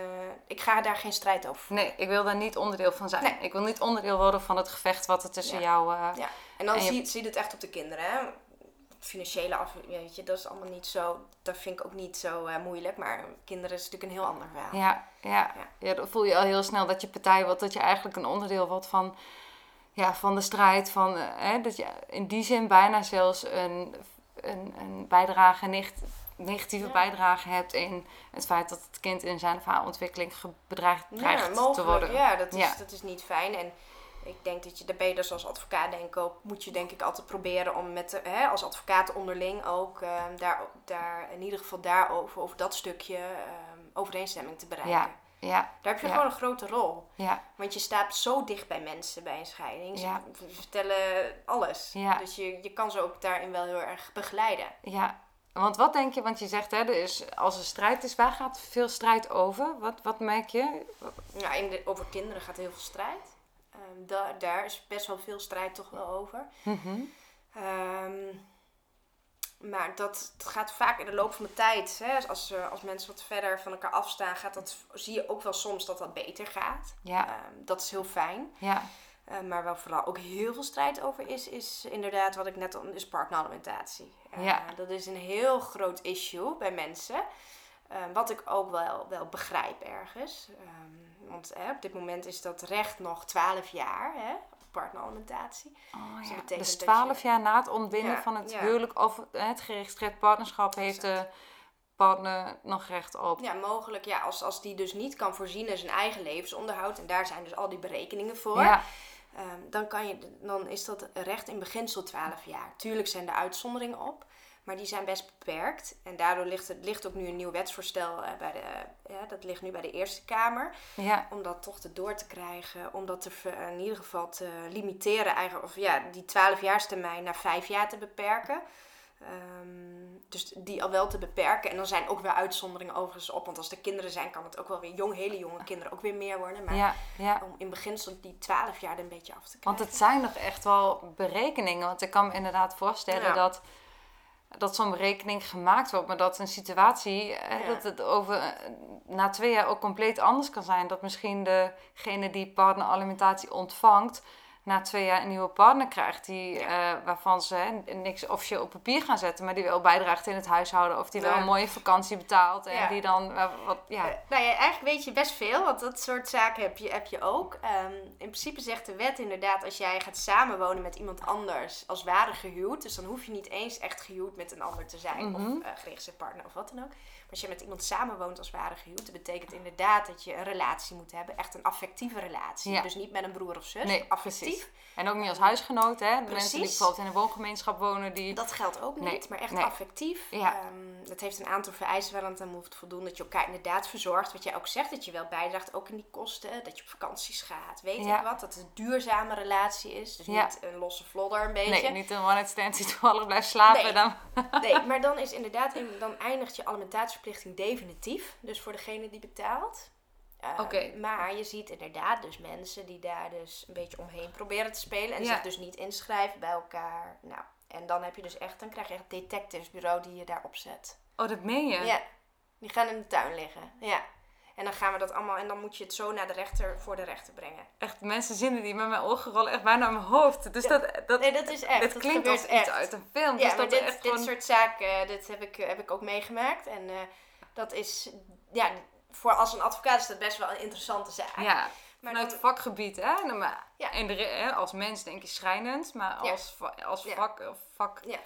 ik ga daar geen strijd over voeren. Nee, ik wil daar niet onderdeel van zijn. Nee. Ik wil niet onderdeel worden van het gevecht wat er tussen Ja. jou... eh, Ja. En dan En zie, je, zie je het echt op de kinderen. Hè? Financiële af, weet je, dat is allemaal niet zo, dat vind ik ook niet zo eh, moeilijk. Maar kinderen is natuurlijk een heel ander verhaal. Ja, ja. Ja. ja, dan voel je al heel snel dat je partij wordt, dat je eigenlijk een onderdeel wordt van, ja, van de strijd. Van, eh, hè, dat je in die zin bijna zelfs een, een, een bijdrage, negatieve Ja. bijdrage hebt in het feit dat het kind in zijn of haar ontwikkeling bedreigd dreigt te worden. Ja, dat is, Ja. dat is niet fijn. En ik denk dat je, daar ben je dus als advocaat denk ik ook, moet je denk ik altijd proberen om met de, hè, als advocaat onderling ook eh, daar, daar, in ieder geval daarover, over dat stukje ehm, overeenstemming te bereiken. Ja. Daar heb je Ja. gewoon een grote rol. ja, Want je staat zo dicht bij mensen bij een scheiding. Ze Ja. vertellen alles. Ja. Dus je, je kan ze ook daarin wel heel erg begeleiden. ja. Want wat denk je, want je zegt hè, er is, als er strijd is, waar gaat veel strijd over? Wat, wat merk je? Ja, in de, over kinderen gaat heel veel strijd. Da- daar is best wel veel strijd toch wel over. Ehm, maar dat, gaat vaak in de loop van de tijd. Hè, als, eh, als mensen wat verder van elkaar afstaan, gaat dat, zie je ook wel soms dat dat beter gaat. Ja, Ehm, dat is heel fijn. ja, Eh, maar waar vooral ook heel veel strijd over is, is inderdaad wat ik net al, is partneralimentatie. Eh, Ja. Dat is een heel groot issue bij mensen. Eh, wat ik ook wel, wel begrijp ergens. Ehm, want hè, op dit moment is dat recht nog 12 jaar, hè, partneralimentatie. Oh, Dus ja. Dus twaalf je- jaar na het ontbinden Ja, van het ja. huwelijk of het geregistreerd partnerschap heeft de partner nog recht op. Ja, mogelijk. Ja, als, als die dus niet kan voorzien in zijn eigen levensonderhoud. En daar zijn dus al die berekeningen voor. Ja, Ehm, dan, kan je, dan is dat recht in beginsel 12 jaar. Tuurlijk zijn er uitzonderingen op, maar die zijn best beperkt. En daardoor ligt, het, ligt ook nu een nieuw wetsvoorstel, eh, bij de, ja, dat ligt nu bij de Eerste Kamer. ja, Om dat toch te door te krijgen, om dat te, in ieder geval te limiteren. Eigenlijk, of ja, die 12-jaarstermijn naar 5 jaar te beperken. Ehm, dus die al wel te beperken. En dan zijn ook weer uitzonderingen overigens op. Want als er kinderen zijn, kan het ook wel weer jong, hele jonge kinderen ook weer meer worden. Maar ja, ja. om in beginsel die 12 jaar er een beetje af te krijgen. Want het zijn nog echt wel berekeningen. Want ik kan me inderdaad voorstellen Ja. dat, dat zo'n berekening gemaakt wordt. Maar dat een situatie, Ja. dat het over eh, na twee jaar ook compleet anders kan zijn. Dat misschien degene die partneralimentatie ontvangt, na twee jaar een nieuwe partner krijgt. Die, eh, waarvan ze hè, niks officieel op papier gaan zetten, maar die wel bijdraagt in het huishouden. Of die wel een mooie vakantie betaalt. En Ja. die dan eh, wat, ja. Eh, nou ja, eigenlijk weet je best veel, want dat soort zaken heb je, heb je ook. Ehm, in principe zegt de wet inderdaad, als jij gaat samenwonen met iemand anders als ware gehuwd, dus dan hoef je niet eens echt gehuwd met een ander te zijn, Mhm. of uh, geregistreerd partner of wat dan ook. Maar als je met iemand samenwoont als ware gehuwd, dat betekent inderdaad dat je een relatie moet hebben, echt een affectieve relatie. Ja. Dus niet met een broer of zus, Nee, affectief. Precies. En ook niet als huisgenoot, hè? De mensen die bijvoorbeeld in een woongemeenschap wonen, die... Dat geldt ook niet, Nee, maar echt nee. affectief. Ja. Ehm, dat heeft een aantal vereisten waar het aan moet voldoen. Dat je elkaar inderdaad verzorgt. Wat jij ook zegt, dat je wel bijdraagt ook in die kosten. Dat je op vakanties gaat, weet Ja. ik wat. Dat het een duurzame relatie is. Dus Ja. niet een losse vlodder een beetje. Nee, niet een one-night stand die toevallig blijft slapen. Nee. Dan... Nee, maar dan is inderdaad, in- dan eindigt je alimentatieverplichting definitief. Dus voor degene die betaalt. Ehm. Maar je ziet inderdaad dus mensen die daar dus een beetje omheen proberen te spelen. En Ja. zich dus niet inschrijven bij elkaar. Nou, en dan heb je dus echt, dan krijg je echt een detectivesbureau die je daar opzet. Oh, dat meen je? Ja, die gaan in de tuin liggen. Ja. En dan gaan we dat allemaal, en dan moet je het zo naar de rechter, voor de rechter brengen. Echt, mensen zinnen die met mijn ogen rollen echt bijna naar mijn hoofd. Dus Ja. dat, dat, Nee, dat is echt. dit dat klinkt als iets echt. uit een film. Ja, dus maar dit, echt dit gewoon... soort zaken, eh, dit heb ik, heb ik ook meegemaakt. En eh, dat is, ja, voor als een advocaat is dat best wel een interessante zaak. Ja, maar vanuit dan- vakgebied, hè? Nou, maar, Ja. en de, re- hè, als mens denk je schrijnend, maar als, als Ja. vak, Ja.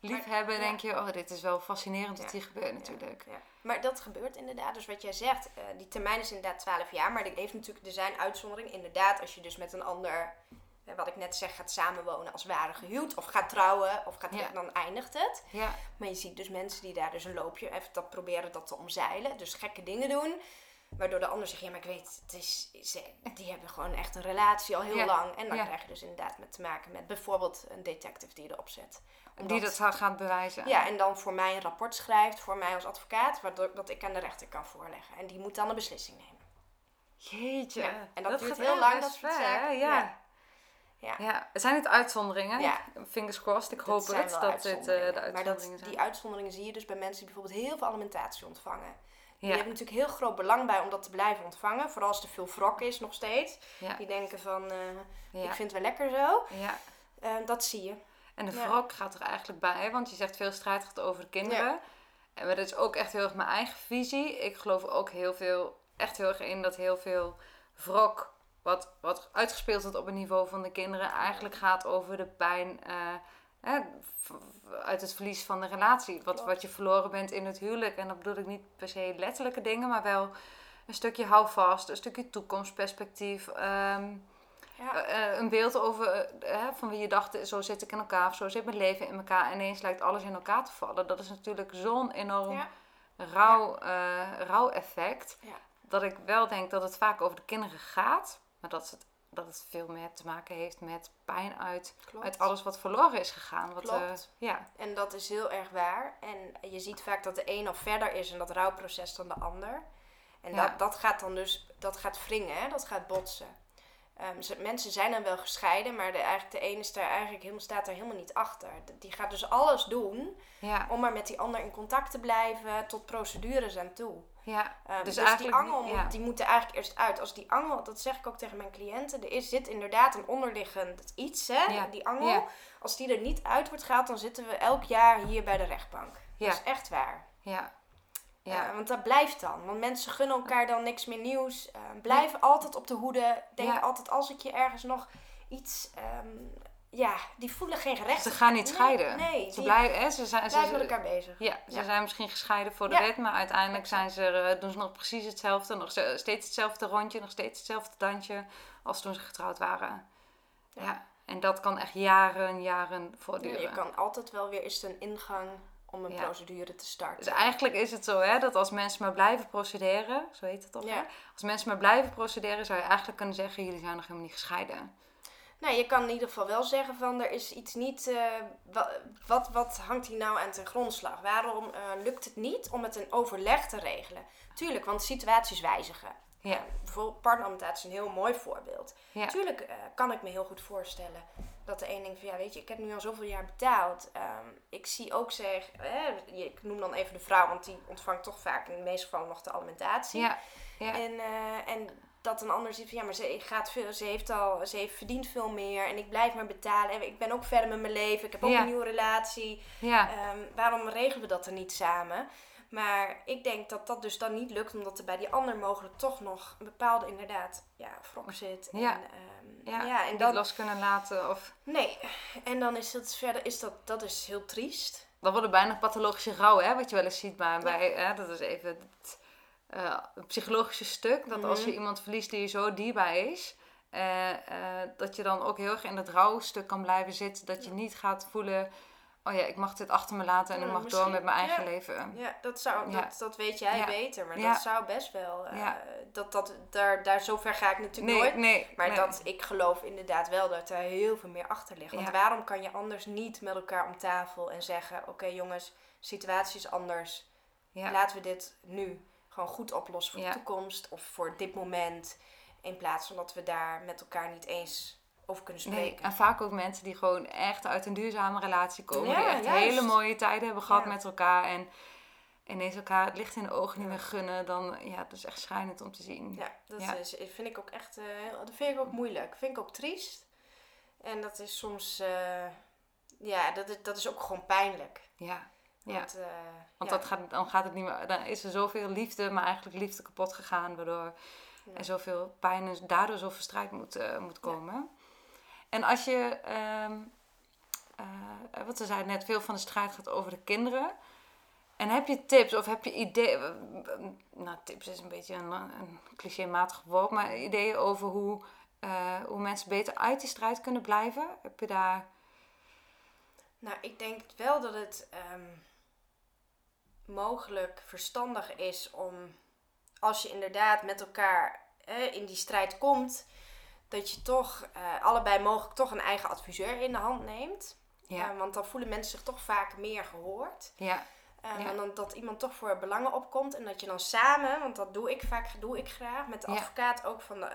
liefhebber ja. denk je, oh, dit is wel fascinerend dat Ja. hier gebeurt natuurlijk. Ja. Maar dat gebeurt inderdaad. Dus wat jij zegt, eh, die termijn is inderdaad 12 jaar. Maar er, heeft natuurlijk, er zijn uitzonderingen. Inderdaad, als je dus met een ander, eh, wat ik net zeg, gaat samenwonen als ware gehuwd. Of gaat trouwen, of gaat, Ja. dan eindigt het. Ja, Maar je ziet dus mensen die daar dus een loopje even dat proberen dat te omzeilen. Dus gekke dingen doen. Waardoor de ander zegt, ja maar ik weet, het is, ze, die hebben gewoon echt een relatie al heel Ja. lang. En dan Ja. krijg je dus inderdaad met te maken met bijvoorbeeld een detective die erop zet. die dat gaat bewijzen. Ja, en dan voor mij een rapport schrijft, voor mij als advocaat, waardoor dat ik aan de rechter kan voorleggen. En die moet dan een beslissing nemen. Jeetje. Ja, en dat duurt gaat heel lang, dat soort zaken. Ja. Ja. Ja. Er zijn het uitzonderingen. Ja. Fingers crossed. Ik Dat hoop het dat dit eh, de uitzonderingen. Maar dat, zijn. die uitzonderingen zie je dus bij mensen die bijvoorbeeld heel veel alimentatie ontvangen. Die ja. hebben natuurlijk heel groot belang bij om dat te blijven ontvangen. Vooral als er veel wrok is nog steeds. Ja. Die denken van, eh, ik vind het wel lekker zo. ja. Eh, dat zie je. En de wrok gaat er eigenlijk bij, want je zegt veel strijd gaat over de kinderen. En dat is ook echt heel erg mijn eigen visie. Ik geloof ook heel veel, echt heel erg in dat heel veel wrok, wat, wat uitgespeeld wordt op het niveau van de kinderen, eigenlijk gaat over de pijn eh, uit het verlies van de relatie. Wat, wat je verloren bent in het huwelijk. En dat bedoel ik niet per se letterlijke dingen, maar wel een stukje houvast, een stukje toekomstperspectief. ehm, Ja. eh, een beeld over eh, van wie je dacht, zo zit ik in elkaar of zo zit mijn leven in elkaar. En ineens lijkt alles in elkaar te vallen. Dat is natuurlijk zo'n enorm Ja. rauw, eh, rauw effect. Dat ik wel denk dat het vaak over de kinderen gaat. Maar dat het, dat het veel meer te maken heeft met pijn uit, Klopt. uit alles wat verloren is gegaan. Wat, eh, Klopt. ja, En dat is heel erg waar. En je ziet vaak dat de een al verder is in dat rouwproces dan de ander. En Ja. dat, dat gaat dan dus, dat gaat wringen, hè? dat gaat botsen. Ehm, ze- mensen zijn dan wel gescheiden, maar de, eigenlijk, de ene is daar eigenlijk helemaal, staat daar helemaal niet achter. Die gaat dus alles doen ja, om maar met die ander in contact te blijven, tot procedures aan toe. ja. Ehm, Dus dus die angel, ja. die moet er eigenlijk eerst uit. Als die angel, dat zeg ik ook tegen mijn cliënten, er is, zit inderdaad een onderliggend iets, hè? Ja, die angel. Als die er niet uit wordt gehaald, dan zitten we elk jaar hier bij de rechtbank. Ja. Dat is echt waar. ja. Ja. Ja. want dat blijft dan. Want mensen gunnen elkaar dan niks meer nieuws. eh, blijven altijd op de hoede. Denken Ja. altijd als ik je ergens nog iets... ehm, ja, die voelen geen recht. Ze gaan niet scheiden. Nee, Ze blijven, hè, ze zijn, ze, met elkaar bezig. Ja, ze Ja. zijn misschien gescheiden voor de Ja. wet, maar uiteindelijk zijn ze, eh, doen ze nog precies hetzelfde. Nog steeds hetzelfde rondje, nog steeds hetzelfde dansje als toen ze getrouwd waren. Ja. Ja. En dat kan echt jaren, jaren Ja, voortduren. je kan altijd wel weer eens een ingang om een Ja. procedure te starten. Dus eigenlijk is het zo hè, dat als mensen maar blijven procederen, zo heet het toch? Ja. Als mensen maar blijven procederen, zou je eigenlijk kunnen zeggen: jullie zijn nog helemaal niet gescheiden. Nou, je kan in ieder geval wel zeggen van er is iets niet. eh, wa- wat, wat hangt hier nou aan ten grondslag? Waarom eh, lukt het niet om het in overleg te regelen? Tuurlijk, want situaties wijzigen. Ja. Bijvoorbeeld partneralimentatie is een heel mooi voorbeeld. Ja. Tuurlijk eh, kan ik me heel goed voorstellen dat de een denkt van ja, weet je, ik heb nu al zoveel jaar betaald. Ehm, ik zie ook zeg, ik noem dan even de vrouw, want die ontvangt toch vaak in de meeste gevallen nog de alimentatie. Ja, ja. En, eh, en dat een ander ziet van ja, maar ze, gaat veel, ze, heeft al, ze heeft verdient veel meer en ik blijf maar betalen. En ik ben ook verder met mijn leven, ik heb ook Ja. een nieuwe relatie. ja. Ehm, waarom regelen we dat er niet samen? Maar ik denk dat dat dus dan niet lukt, omdat er bij die ander mogelijk toch nog een bepaalde inderdaad ja, wrok zit. En, Ja. ehm, ja. ja, en dan, los kunnen laten. Of, nee, en dan is het verder, is dat, dat is heel triest. dan wordt het bijna pathologische rouw, hè, wat je wel eens ziet bij, bij hè, dat is even het eh, het psychologische stuk. Dat als je Mhm. iemand verliest die je zo dierbaar is, eh, eh, dat je dan ook heel erg in dat rouwstuk kan blijven zitten. Dat je niet gaat voelen, oh ja, ik mag dit achter me laten en Ja, ik mag door met mijn eigen ja. leven. Ja, dat, zou, Ja. dat, dat weet jij beter, maar dat zou best wel. Ja. dat, dat, daar, daar, zover ga ik natuurlijk Nee, nooit. nee. Maar nee. dat, ik geloof inderdaad wel dat er heel veel meer achter ligt. Want waarom kan je anders niet met elkaar om tafel en zeggen: Oké jongens, situatie is anders. Laten we dit nu gewoon goed oplossen voor de toekomst of voor dit moment. In plaats van dat we daar met elkaar niet eens over kunnen Nee, spreken. en vaak ook mensen die gewoon echt uit een duurzame relatie komen. Ja, die echt juist. hele mooie tijden hebben gehad Ja. met elkaar. En ineens elkaar het licht in de ogen niet meer gunnen. Dan, ja, dat is echt schrijnend om te zien. Ja, dat Ja. Is, vind ik ook echt eh, dat vind ik ook moeilijk. Vind ik ook triest. En dat is soms, eh, ja, dat is, dat is ook gewoon pijnlijk. Ja. Ja. Want, eh, Want ja. dat gaat, dan gaat het niet meer. Dan is er zoveel liefde, maar eigenlijk liefde kapot gegaan, waardoor Ja. er zoveel pijn en daardoor zoveel strijd moet, eh, moet komen. En als je, ehm eh, wat ze zei net, veel van de strijd gaat over de kinderen. En heb je tips of heb je ideeën? Nou, tips is een beetje een, een clichématig woord, maar ideeën over hoe, eh, hoe mensen beter uit die strijd kunnen blijven? Heb je daar. Nou, ik denk wel dat het ehm, mogelijk verstandig is om, als je inderdaad met elkaar in die strijd komt, dat je toch eh, allebei mogelijk toch een eigen adviseur in de hand neemt. Ja, Eh, want dan voelen mensen zich toch vaak meer gehoord. ja, Eh, Ja. En dan dat iemand toch voor belangen opkomt. En dat je dan samen, want dat doe ik vaak, doe ik graag, met de Ja. advocaat ook van de,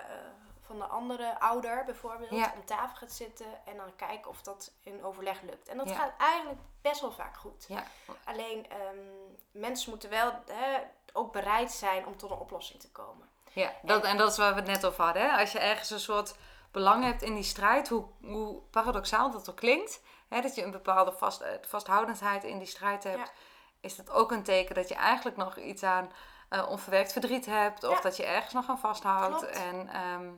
van de andere ouder bijvoorbeeld, Ja. om tafel gaat zitten en dan kijken of dat in overleg lukt. En dat gaat eigenlijk best wel vaak goed. ja, Alleen ehm, mensen moeten wel hè, ook bereid zijn om tot een oplossing te komen. Ja, dat, en dat is waar we het net over hadden. Hè? Als je ergens een soort belang hebt in die strijd, hoe, hoe paradoxaal dat ook klinkt, hè? dat je een bepaalde vast, eh, vasthoudendheid in die strijd hebt, Ja. is dat ook een teken dat je eigenlijk nog iets aan eh, onverwerkt verdriet hebt, of Ja. dat je ergens nog aan vasthoudt. Klopt. En ehm,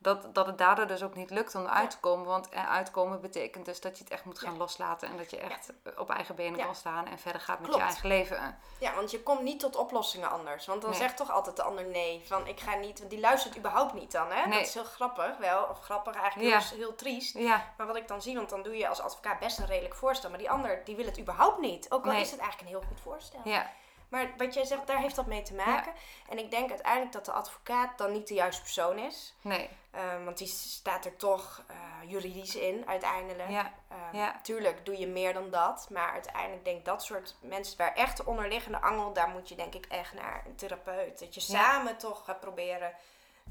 dat, dat het daardoor dus ook niet lukt om eruit te komen, want eruit komen betekent dus dat je het echt moet gaan Ja. loslaten en dat je echt op eigen benen Ja. kan staan en verder gaat met Klopt. je eigen leven. Ja, want je komt niet tot oplossingen anders. Want dan Nee. zegt toch altijd de ander nee. Van ik ga niet, want die luistert überhaupt niet dan. Hè? Nee. Dat is heel grappig wel. Of grappig eigenlijk Ja. heel, heel triest. Ja, Maar wat ik dan zie, want dan doe je als advocaat best een redelijk voorstel. Maar die ander, die wil het überhaupt niet. Ook al Nee. is het eigenlijk een heel goed voorstel. ja, Maar wat jij zegt, daar heeft dat mee te maken. En ik denk uiteindelijk dat de advocaat dan niet de juiste persoon is. nee, Ehm, want die staat er toch eh, juridisch in uiteindelijk. ja, Ehm, Ja. Tuurlijk doe je meer dan dat. Maar uiteindelijk denk ik dat soort mensen waar echt de onderliggende angel, daar moet je denk ik echt naar een therapeut. Dat je samen toch gaat proberen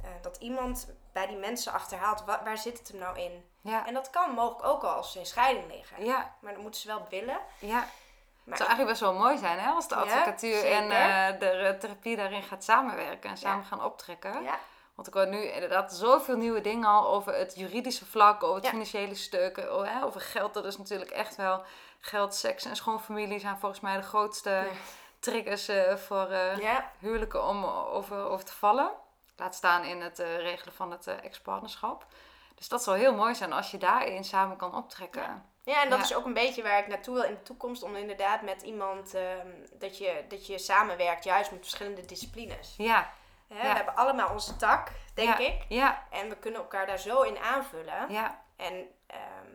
eh, dat iemand bij die mensen achterhaalt, wa- waar zit het hem nou in? ja, En dat kan mogelijk ook al als ze in scheiding liggen. ja, Maar dan moeten ze wel willen. ja. Maar Het zou eigenlijk best wel mooi zijn hè, als de Ja, advocatuur en eh, de eh, therapie daarin gaat samenwerken en samen Ja. gaan optrekken. ja, Want ik hoor nu inderdaad zoveel nieuwe dingen al over het juridische vlak, over het financiële stukken, o- hè, over geld. Dat is natuurlijk echt wel geld, seks en schoonfamilie zijn volgens mij de grootste triggers eh, voor eh, huwelijken om over, over te vallen. Laat staan in het eh, regelen van het eh, ex-partnerschap. Dus dat zou heel mooi zijn als je daarin samen kan optrekken. Ja, en dat Ja. is ook een beetje waar ik naartoe wil in de toekomst. Om inderdaad met iemand ehm, dat, je, dat je samenwerkt, juist met verschillende disciplines. Ja, Hè, Ja. We hebben allemaal onze tak, denk ja, ik. Ja, En we kunnen elkaar daar zo in aanvullen. ja, En, ehm,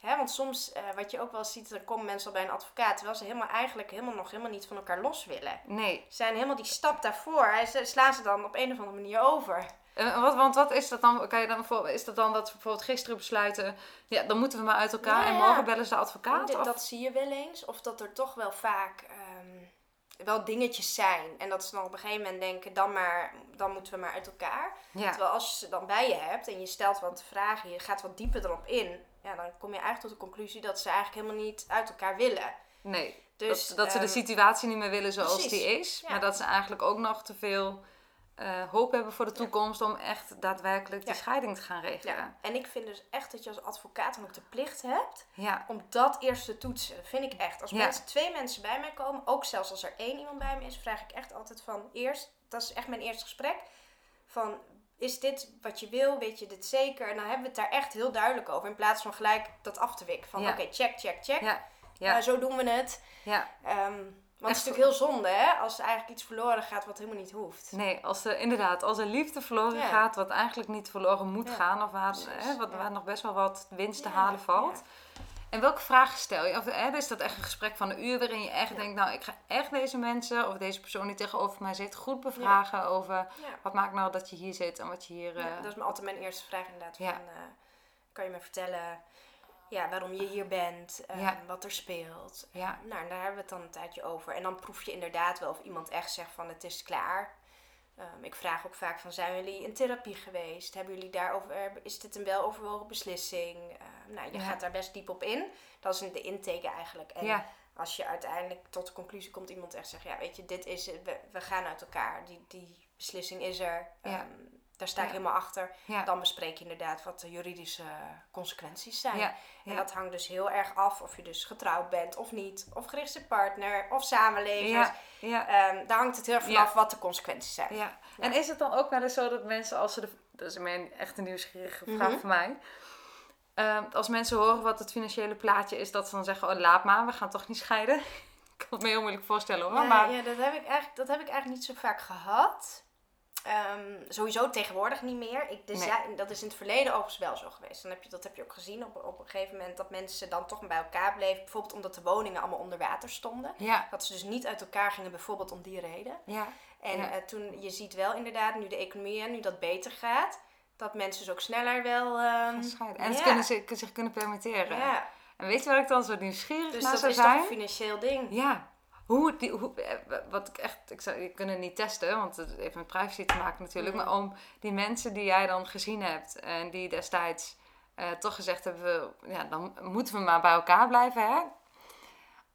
hè, want soms, eh, wat je ook wel ziet, dan komen mensen al bij een advocaat, terwijl ze helemaal eigenlijk helemaal nog helemaal niet van elkaar los willen. nee. Ze zijn helemaal die stap daarvoor, hè, ze slaan ze dan op een of andere manier over. Eh, wat, want wat is dat dan? Kan je dan voor, is dat dan dat we bijvoorbeeld gisteren besluiten, ja, dan moeten we maar uit elkaar Ja, en morgen bellen ze de advocaat? Of- dat zie je wel eens. Of dat er toch wel vaak ehm, wel dingetjes zijn. En dat ze dan op een gegeven moment denken, dan, maar, dan moeten we maar uit elkaar. ja, Terwijl als je ze dan bij je hebt en je stelt wat vragen, je gaat wat dieper erop in. Ja, dan kom je eigenlijk tot de conclusie dat ze eigenlijk helemaal niet uit elkaar willen. nee. Dus, dat, dat ze de ehm, situatie niet meer willen zoals precies, die is. ja. Maar dat ze eigenlijk ook nog te veel eh, hoop hebben voor de Ja. toekomst om echt daadwerkelijk die Ja. scheiding te gaan regelen. Ja. En ik vind dus echt dat je als advocaat dan ook de plicht hebt om dat eerst te toetsen. Dat vind ik echt. Als mensen, twee mensen bij mij komen, ook zelfs als er één iemand bij me is, vraag ik echt altijd van eerst, dat is echt mijn eerste gesprek, van is dit wat je wil, weet je dit zeker? En dan hebben we het daar echt heel duidelijk over, in plaats van gelijk dat af te wikken. Van oké, check, check, check. ja, ja, Eh, zo doen we het. ja. Ehm, want het is natuurlijk heel zonde, hè? Als er eigenlijk iets verloren gaat wat helemaal niet hoeft. Nee, als er inderdaad, als er liefde verloren Ja. gaat, wat eigenlijk niet verloren moet Ja, gaan, of waar, hè, wat, ja. waar nog best wel wat winst te halen valt. En welke vragen stel je? Of hè, is dat echt een gesprek van een uur waarin je echt denkt, nou, ik ga echt deze mensen of deze persoon die tegenover mij zit goed bevragen over wat maakt nou dat je hier zit en wat je hier. Eh, dat is altijd mijn eerste vraag inderdaad. Van, eh, kan je me vertellen ja, waarom je hier bent, eh, Ja. wat er speelt? ja, Nou, daar hebben we het dan een tijdje over. En dan proef je inderdaad wel of iemand echt zegt van het is klaar. Ehm, ik vraag ook vaak van zijn jullie in therapie geweest? Hebben jullie daarover, is dit een weloverwogen beslissing? Ehm, nou, je Ja. gaat daar best diep op in. Dat is de intake eigenlijk. En ja, als je uiteindelijk tot de conclusie komt, iemand echt zegt, ja weet je, dit is het, we, we gaan uit elkaar. Die, die beslissing is er. Ja. Ehm, daar sta ik Ja. helemaal achter. Ja. Dan bespreek je inderdaad wat de juridische consequenties zijn. Ja, En dat hangt dus heel erg af of je dus getrouwd bent of niet. Of gerichte partner of samenlevers. Ja, Ehm, daar hangt het heel erg vanaf wat de consequenties zijn. ja. En is het dan ook wel eens zo dat mensen, als ze de. Dat is mijn echt een nieuwsgierige vraag Mhm. voor mij. Ehm, als mensen horen wat het financiële plaatje is, dat ze dan zeggen: Oh, laat maar, we gaan toch niet scheiden. Ik kan het me heel moeilijk voorstellen hoor. Ja, maar ja, dat, heb ik eigenlijk, dat heb ik eigenlijk niet zo vaak gehad. Ehm, sowieso tegenwoordig niet meer. Ik, dus Nee. ja, dat is in het verleden overigens wel zo geweest. Dan heb je, dat heb je ook gezien op, op een gegeven moment dat mensen dan toch bij elkaar bleven. Bijvoorbeeld omdat de woningen allemaal onder water stonden. ja, Dat ze dus niet uit elkaar gingen, bijvoorbeeld om die reden. ja, En Ja. eh, toen, je ziet wel inderdaad, nu de economie en nu dat beter gaat, dat mensen dus ook sneller wel... ehm, scheiden. En ja. ze kunnen zich, zich kunnen permitteren. Ja, En weet je waar ik dan zo nieuwsgierig dus naar dat zou is toch zijn? een financieel ding. Ja. Hoe, die, hoe, eh, wat ik echt, ik zou, je kunt het niet testen, want het heeft met privacy te maken natuurlijk. Mhm. Maar om die mensen die jij dan gezien hebt en die destijds eh, toch gezegd hebben, ja, dan moeten we maar bij elkaar blijven, hè?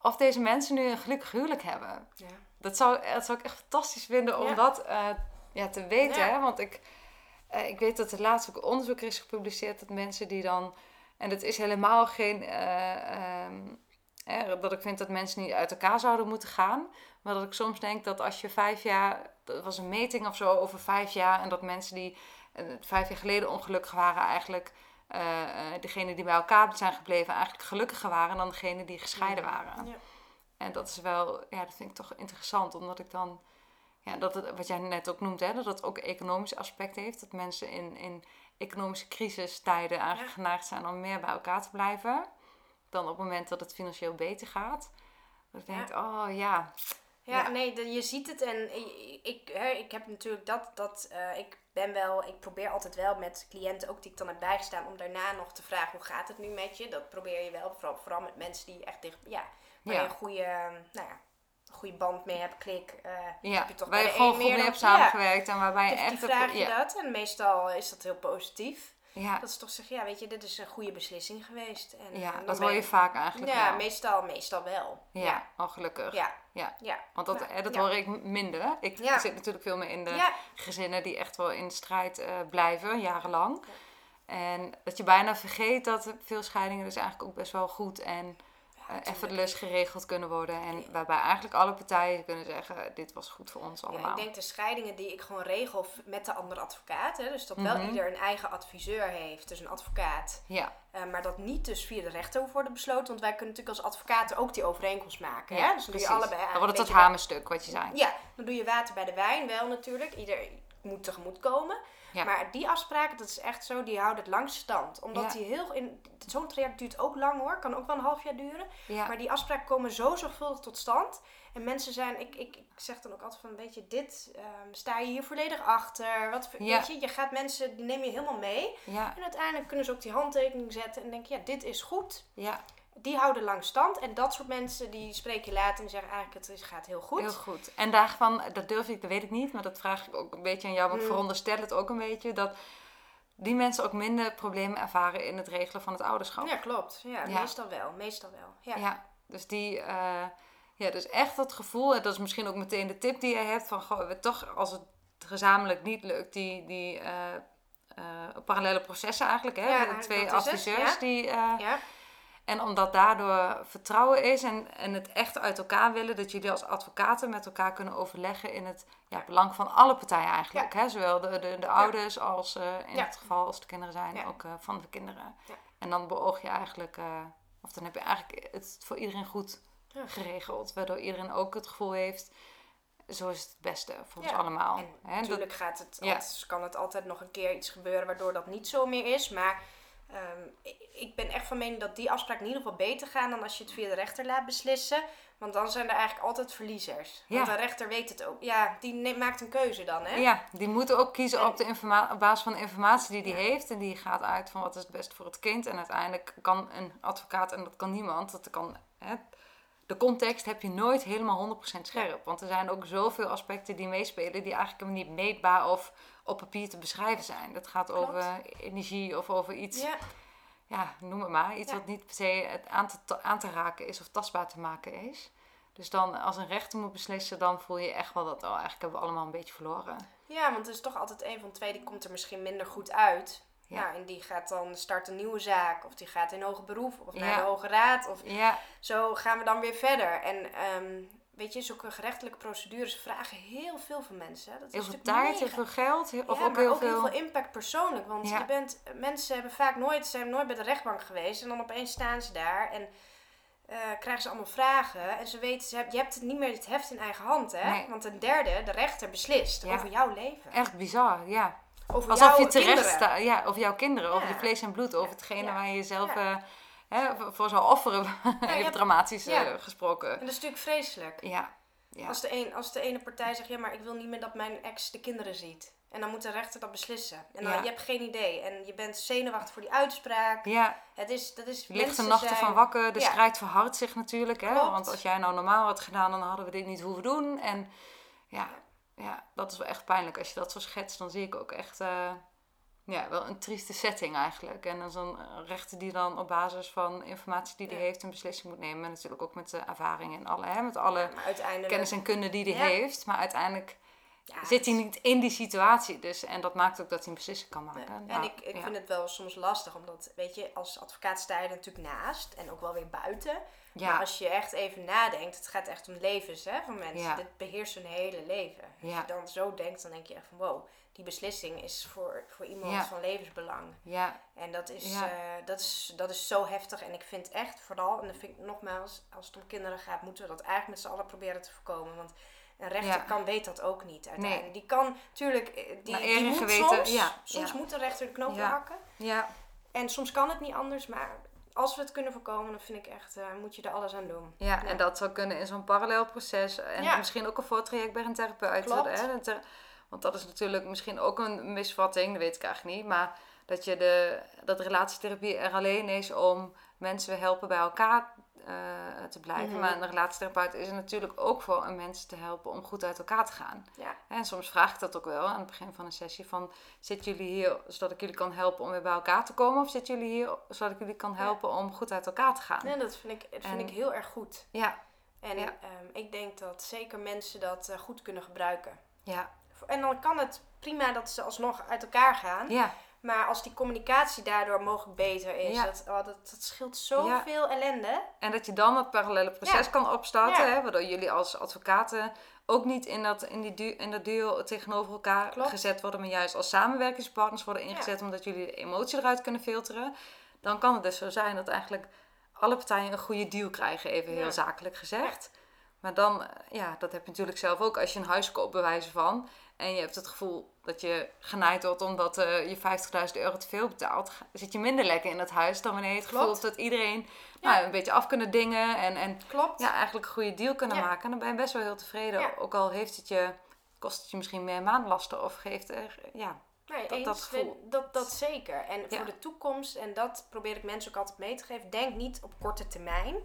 Of deze mensen nu een gelukkig huwelijk hebben. Ja. Dat zou, dat zou ik echt fantastisch vinden om Ja. dat eh, ja, te weten. Ja. Hè? Want ik, ik weet dat er laatst ook onderzoek is gepubliceerd dat mensen die dan. En dat is helemaal geen. eh, ehm, hè, dat ik vind dat mensen niet uit elkaar zouden moeten gaan. Maar dat ik soms denk dat als je vijf jaar. Dat was een meting of zo over vijf jaar. En dat mensen die eh, vijf jaar geleden ongelukkig waren, eigenlijk. eh eh, degene die bij elkaar zijn gebleven, eigenlijk gelukkiger waren dan degene die gescheiden waren. Ja. En dat is wel, ja, dat vind ik toch interessant, omdat ik dan, ja, dat het, wat jij net ook noemt, hè, dat het ook economisch aspect heeft. Dat mensen in, in economische crisistijden eigenlijk Ja. geneigd zijn om meer bij elkaar te blijven. Dan op het moment dat het financieel beter gaat. Dat ik Ja. denk, oh ja, Ja, Ja. nee, je ziet het en ik, ik, heb natuurlijk dat, dat eh, ik ben wel, ik probeer altijd wel met cliënten, ook die ik dan heb bijgestaan, om daarna nog te vragen hoe gaat het nu met je. Dat probeer je wel, vooral, vooral met mensen die echt dicht, ja, waar Ja. je een goede, nou ja, een goede band mee hebt, klik. eh, ja. heb je toch waar je gewoon goed meer mee hebt samengewerkt en waarbij je echt... die vraag je ja, dat en meestal is dat heel positief. Ja, Dat ze toch zeggen, ja weet je, dit is een goede beslissing geweest. En, ja, dat hoor je vaak eigenlijk Ja, wel. meestal, meestal wel. Ja, ja, al gelukkig. ja, Ja. ja. Want dat, Nou, eh, dat hoor ik minder. Ik zit natuurlijk veel meer in de gezinnen die echt wel in strijd eh, blijven, jarenlang. Ja. En dat je bijna vergeet dat veel scheidingen dus eigenlijk ook best wel goed en. Effortless geregeld kunnen worden. En Ja. waarbij eigenlijk alle partijen kunnen zeggen, dit was goed voor ons Ja, allemaal. ik denk de scheidingen die ik gewoon regel met de andere advocaat. Hè, dus dat wel Mhm. ieder een eigen adviseur heeft, dus een advocaat. Ja, eh, maar dat niet dus via de rechter hoeft worden besloten. Want wij kunnen natuurlijk als advocaten ook die overeenkomst maken. ja hè? Dus dan doe je allebei Dan wordt het dat hamerstuk wat je zei. Ja, dan doe je water bij de wijn wel natuurlijk. Ieder moet tegemoet komen. Ja. Maar die afspraken, dat is echt zo, die houden het langst stand. Omdat Ja. die heel in. Zo'n traject duurt ook lang hoor, kan ook wel een half jaar duren. Ja, Maar die afspraken komen zo zorgvuldig tot stand. En mensen zijn, ik, ik, ik zeg dan ook altijd van, weet je, dit, ehm, sta je hier volledig achter? Wat. Weet je, je gaat mensen, die neem je helemaal mee. ja, En uiteindelijk kunnen ze ook die handtekening zetten en denken, ja, dit is goed. ja, Die houden lang stand. En dat soort mensen, die spreek je later en zeggen eigenlijk, het is, gaat heel goed. heel goed. En daarvan, dat durf ik, dat weet ik niet, maar dat vraag ik ook een beetje aan jou. Maar ik Mm. veronderstel het ook een beetje, dat die mensen ook minder problemen ervaren in het regelen van het ouderschap. Ja, klopt. Ja, Ja. meestal wel. Meestal wel. Ja. Ja, dus die, eh, ja, dus echt dat gevoel, en dat is misschien ook meteen de tip die je hebt van, goh, we toch als het gezamenlijk niet lukt, die, die eh, parallele processen eigenlijk, hè, Ja, de twee het, adviseurs die, ja. En omdat daardoor vertrouwen is en, en het echt uit elkaar willen, dat jullie als advocaten met elkaar kunnen overleggen in het ja, belang van alle partijen eigenlijk, hè, zowel de, de, de ouders als eh, in het geval als de kinderen zijn, ook eh, van de kinderen. En dan beoog je eigenlijk, eh, of dan heb je eigenlijk het voor iedereen goed geregeld. Waardoor iedereen ook het gevoel heeft, zo is het het beste voor ons Ja, allemaal. En dat- natuurlijk gaat het, Ja. altijd- kan het altijd nog een keer iets gebeuren waardoor dat niet zo meer is. Maar ehm, ik, ben echt van mening dat die afspraken in ieder geval beter gaan dan als je het via de rechter laat beslissen. Want dan zijn er eigenlijk altijd verliezers. Want Ja. de rechter weet het ook. Ja, die maakt een keuze dan, hè? Ja, die moeten ook kiezen En- op, de op basis van de informatie die Ja. heeft. En die gaat uit van wat is het beste voor het kind. En uiteindelijk kan een advocaat, en dat kan niemand, dat kan, hè, de context heb je nooit helemaal 100% scherp. Want er zijn ook zoveel aspecten die meespelen die eigenlijk niet meetbaar of op papier te beschrijven zijn. Dat gaat Klopt. over energie of over iets, ja. Ja, noem het maar, iets Ja. wat niet per se aan te, aan te raken is of tastbaar te maken is. Dus dan als een rechter moet beslissen, dan voel je echt wel dat, oh, eigenlijk hebben we allemaal een beetje verloren. Ja, want er is toch altijd een van twee die komt er misschien minder goed uit. Ja. En die gaat dan start een nieuwe zaak. Of die gaat in hoger beroep. Of naar Ja. de Hoge Raad. Of Ja, zo gaan we dan weer verder. En ehm, weet je, zulke gerechtelijke procedures vragen heel veel van mensen. Dat is heel veel tijd, heel veel geld, of ja, ook maar heel ook veel... heel veel impact persoonlijk. Want Ja. je bent, mensen hebben vaak nooit, zijn nooit bij de rechtbank geweest. En dan opeens staan ze daar en eh, krijgen ze allemaal vragen. En ze weten, ze hebben, je hebt het niet meer het heft in eigen hand. Hè? Nee. Want een derde, de rechter, beslist Ja. over jouw leven. Echt bizar, ja. Over Alsof je terecht kinderen. staat, ja, over jouw kinderen, over Ja. je vlees en bloed, over Ja. hetgene waar je jezelf Ja. Hè, voor- zou offeren, even hebt- dramatisch Ja. gesproken. En dat is natuurlijk vreselijk. Ja, ja. Als, de een, als de ene partij zegt, ja, maar ik wil niet meer dat mijn ex de kinderen ziet. En dan moet de rechter dat beslissen. En dan, Ja. je hebt geen idee. En je bent zenuwachtig voor die uitspraak. ja, Het is, dat is mensen nachten zijn- van wakker, de Ja. strijd verhardt zich natuurlijk. Hè? Klopt. Want als jij nou normaal had gedaan, dan hadden we dit niet hoeven doen. En ja, ja, dat is wel echt pijnlijk. Als je dat zo schetst, dan zie ik ook echt eh, ja, wel een trieste setting eigenlijk. En dan zo'n eh, rechter die dan op basis van informatie die hij Ja. heeft een beslissing moet nemen. En natuurlijk ook met de ervaring en alle, hè, met alle kennis en kunde die hij Ja. heeft. Maar uiteindelijk zit hij niet in die situatie. Dus, en dat maakt ook dat hij een beslissing kan maken. En Nou, ik, ik vind het wel soms lastig, omdat, weet je, als advocaat sta je er natuurlijk naast. En ook wel weer buiten. Maar als je echt even nadenkt, het gaat echt om levens hè, van mensen. Dit beheerst hun hele leven. Als Ja. je dan zo denkt, dan denk je echt van wow, die beslissing is voor, voor iemand Ja. van levensbelang. ja, En dat is, Ja. eh, dat, is, dat is zo heftig. En ik vind echt vooral, en dat vind ik nogmaals, als het om kinderen gaat, moeten we dat eigenlijk met z'n allen proberen te voorkomen. Want een rechter Ja. kan, weet dat ook niet uiteindelijk. Nee. Die kan, tuurlijk, eh, die, die moet geweten, soms, ja, soms ja. moet de rechter de knoop hakken. ja, En soms kan het niet anders, maar als we het kunnen voorkomen, dan vind ik echt, eh, moet je er alles aan doen. Ja, Ja. en dat zou kunnen in zo'n parallel proces. En Ja. misschien ook een voortraject bij een therapeut. Hè? Een thera- Want dat is natuurlijk misschien ook een misvatting, dat weet ik eigenlijk niet. Maar dat, je de, dat relatietherapie er alleen is om mensen helpen bij elkaar eh, te blijven. Mhm. Maar een relatietherapeut is er natuurlijk ook voor om mensen te helpen om goed uit elkaar te gaan. Ja. En soms vraag ik dat ook wel aan het begin van een sessie. Van, zitten jullie hier zodat ik jullie kan helpen om weer bij elkaar te komen? Of zitten jullie hier zodat ik jullie kan helpen om goed uit elkaar te gaan? Nee, dat vind ik, dat vind En- ik heel erg goed. Ja, En Ja. ehm, ik denk dat zeker mensen dat eh, goed kunnen gebruiken. ja, En dan kan het prima dat ze alsnog uit elkaar gaan. ja. Maar als die communicatie daardoor mogelijk beter is, Ja. dat, oh, dat, dat scheelt zoveel ellende. En dat je dan dat parallele proces Ja. kan opstarten, hè, waardoor jullie als advocaten ook niet in dat, in die du- in dat duo tegenover elkaar Klopt. gezet worden, maar juist als samenwerkingspartners worden ingezet, omdat jullie de emotie eruit kunnen filteren. Dan kan het dus zo zijn dat eigenlijk alle partijen een goede deal krijgen, even heel zakelijk gezegd. Maar dan, eh, ja, dat heb je natuurlijk zelf ook als je een huis koopt, bij wijze van. En je hebt het gevoel dat je genaaid wordt omdat eh, je 50.000 euro te veel betaalt. Zit je minder lekker in het huis dan wanneer je het gevoel hebt dat iedereen Ja. nou, een beetje af kunnen dingen. En, en Klopt. ja, eigenlijk een goede deal kunnen Ja. maken. En dan ben je best wel heel tevreden. Ja. Ook al heeft het je, kost het je misschien meer maandlasten of geeft er, ja. Nee, dat- eens. dat gevoel. Dat, dat zeker. En voor de toekomst, en dat probeer ik mensen ook altijd mee te geven, denk niet op korte termijn.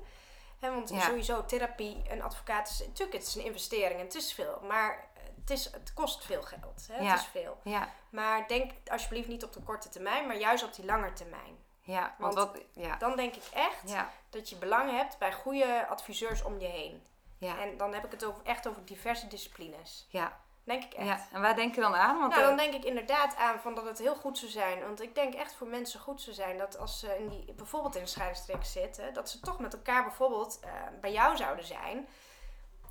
Hè, want sowieso therapie, een advocaat, is, natuurlijk het is een investering en het is veel. Maar het, is, het kost veel geld. Hè? Ja. Het is veel. Ja, Maar denk alsjeblieft niet op de korte termijn, maar juist op die lange termijn. ja, want, ja, Dan denk ik echt dat je belang hebt bij goede adviseurs om je heen. ja, En dan heb ik het over, echt over diverse disciplines. ja, Denk ik echt. ja. En waar denk je dan aan? Want Nou, eh, dan denk ik inderdaad aan van dat het heel goed zou zijn. Want ik denk echt voor mensen goed zou zijn dat als ze in die, bijvoorbeeld in een scheidingstrek zitten, dat ze toch met elkaar bijvoorbeeld eh, bij jou zouden zijn.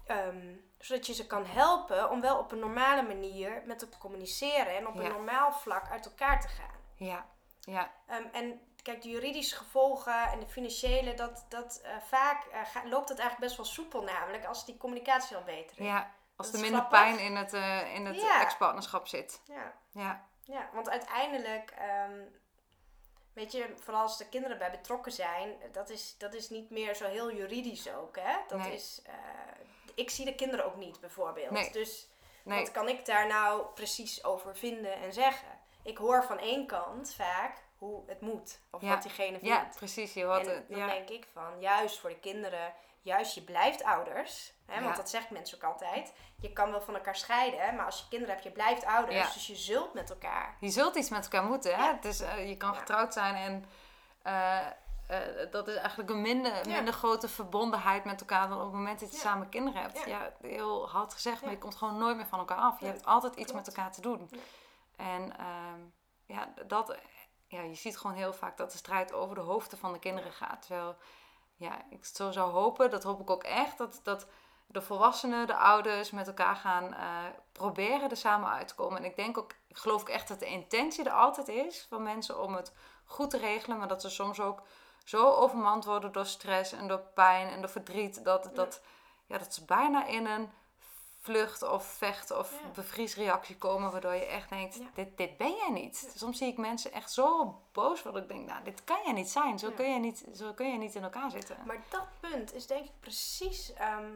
Ehm, zodat je ze kan helpen om wel op een normale manier met elkaar te communiceren en op Ja. een normaal vlak uit elkaar te gaan. ja, ja, Ehm, en kijk, de juridische gevolgen en de financiële, dat, dat eh, vaak eh, ga- loopt dat eigenlijk best wel soepel namelijk als die communicatie al beter is. ja. Als Dat er minder grappig. pijn in het, eh, in het Ja. ex-partnerschap zit. Ja. Ja, Ja, want uiteindelijk, ehm, weet je, vooral als er kinderen bij betrokken zijn, dat is, dat is niet meer zo heel juridisch ook, hè? Dat Nee. is, ik zie de kinderen ook niet, bijvoorbeeld. Nee. Dus nee, wat kan ik daar nou precies over vinden en zeggen? Ik hoor van één kant vaak hoe het moet, of Ja. wat diegene vindt. ja, precies. Je hoort en het. dan Ja, denk ik van, juist voor de kinderen, juist je blijft ouders. Hè, Ja. Want dat zeggen mensen ook altijd. Je kan wel van elkaar scheiden, maar als je kinderen hebt, je blijft ouders. Dus je zult met elkaar. je zult iets met elkaar moeten. Hè? Eh, je kan getrouwd zijn en eh, eh, dat is eigenlijk een minder, Ja. minder grote verbondenheid met elkaar dan op het moment dat je Ja. samen kinderen hebt. Ja. Ja, heel hard gezegd, maar je komt gewoon nooit meer van elkaar af. Je hebt altijd iets klopt. met elkaar te doen. En ehm, ja, dat, ja, je ziet gewoon heel vaak dat de strijd over de hoofden van de kinderen gaat. Terwijl, ja, ik zo zou hopen, dat hoop ik ook echt, dat, dat de volwassenen, de ouders met elkaar gaan eh, proberen er samen uit te komen. En ik denk ook, ik geloof ook echt dat de intentie er altijd is van mensen om het goed te regelen, maar dat ze soms ook zo overmand worden door stress en door pijn en door verdriet, dat, dat, ja, dat ze bijna in een vlucht of vecht of Ja. bevriesreactie komen, waardoor je echt denkt, Ja. dit, dit ben jij niet. Soms zie ik mensen echt zo boos worden, ik denk, nou, dit kan jij niet zijn. Zo, kun, je niet, zo kun je niet in elkaar zitten. Maar dat punt is denk ik precies ehm,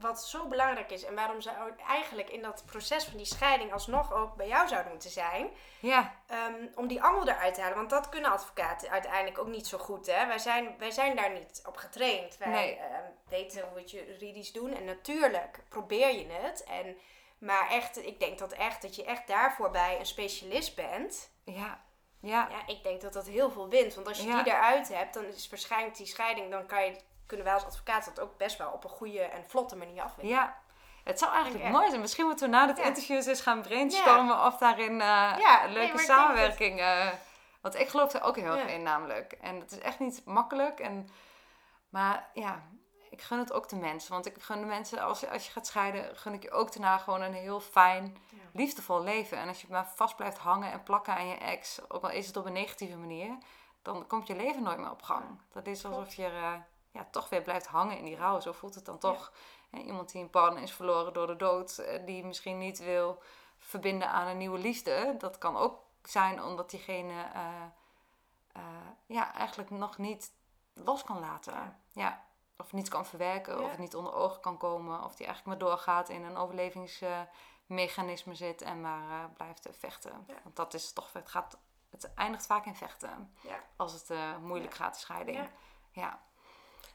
wat zo belangrijk is. En waarom ze eigenlijk in dat proces van die scheiding alsnog ook bij jou zouden moeten zijn. Ja, Ehm, om die angel eruit te halen. Want dat kunnen advocaten uiteindelijk ook niet zo goed. Hè? Wij, zijn, wij zijn daar niet op getraind. Wij Nee. ehm, weten hoe we het juridisch doen. En natuurlijk probeer je het. En, maar echt, ik denk dat, echt, dat je echt daarvoor bij een specialist bent. ja, ja. Ja, ik denk dat dat heel veel wint. Want als je Ja. die eruit hebt, dan is waarschijnlijk die scheiding... dan kan je, kunnen wij als advocaat dat ook best wel op een goede en vlotte manier afwikkelen. Ja, het zou eigenlijk mooi zijn. Misschien moeten we na dit Ja. interview eens gaan brainstormen of daarin Ja, nee, leuke samenwerking. eh, want ik geloof er ook heel erg in namelijk. En het is echt niet makkelijk. En, maar ja, ik gun het ook de mensen. Want ik gun de mensen, als je, als je gaat scheiden, gun ik je ook daarna gewoon een heel fijn, liefdevol leven. En als je maar vast blijft hangen en plakken aan je ex, ook al is het op een negatieve manier, dan komt je leven nooit meer op gang. Dat is alsof je eh, ja, toch weer blijft hangen in die rouw. Zo voelt het dan toch. Hè, iemand die een partner is verloren door de dood, eh, die misschien niet wil verbinden aan een nieuwe liefde. Dat kan ook zijn omdat diegene eh, eh, ja, eigenlijk nog niet los kan laten. Ja. Ja. Of niet kan verwerken, Ja. of het niet onder ogen kan komen. Of die eigenlijk maar doorgaat in een overlevingsmechanisme zit en maar blijft vechten. Want dat is toch, het, gaat, het eindigt vaak in vechten. Ja. Als het moeilijk gaat, de scheiding. Ja.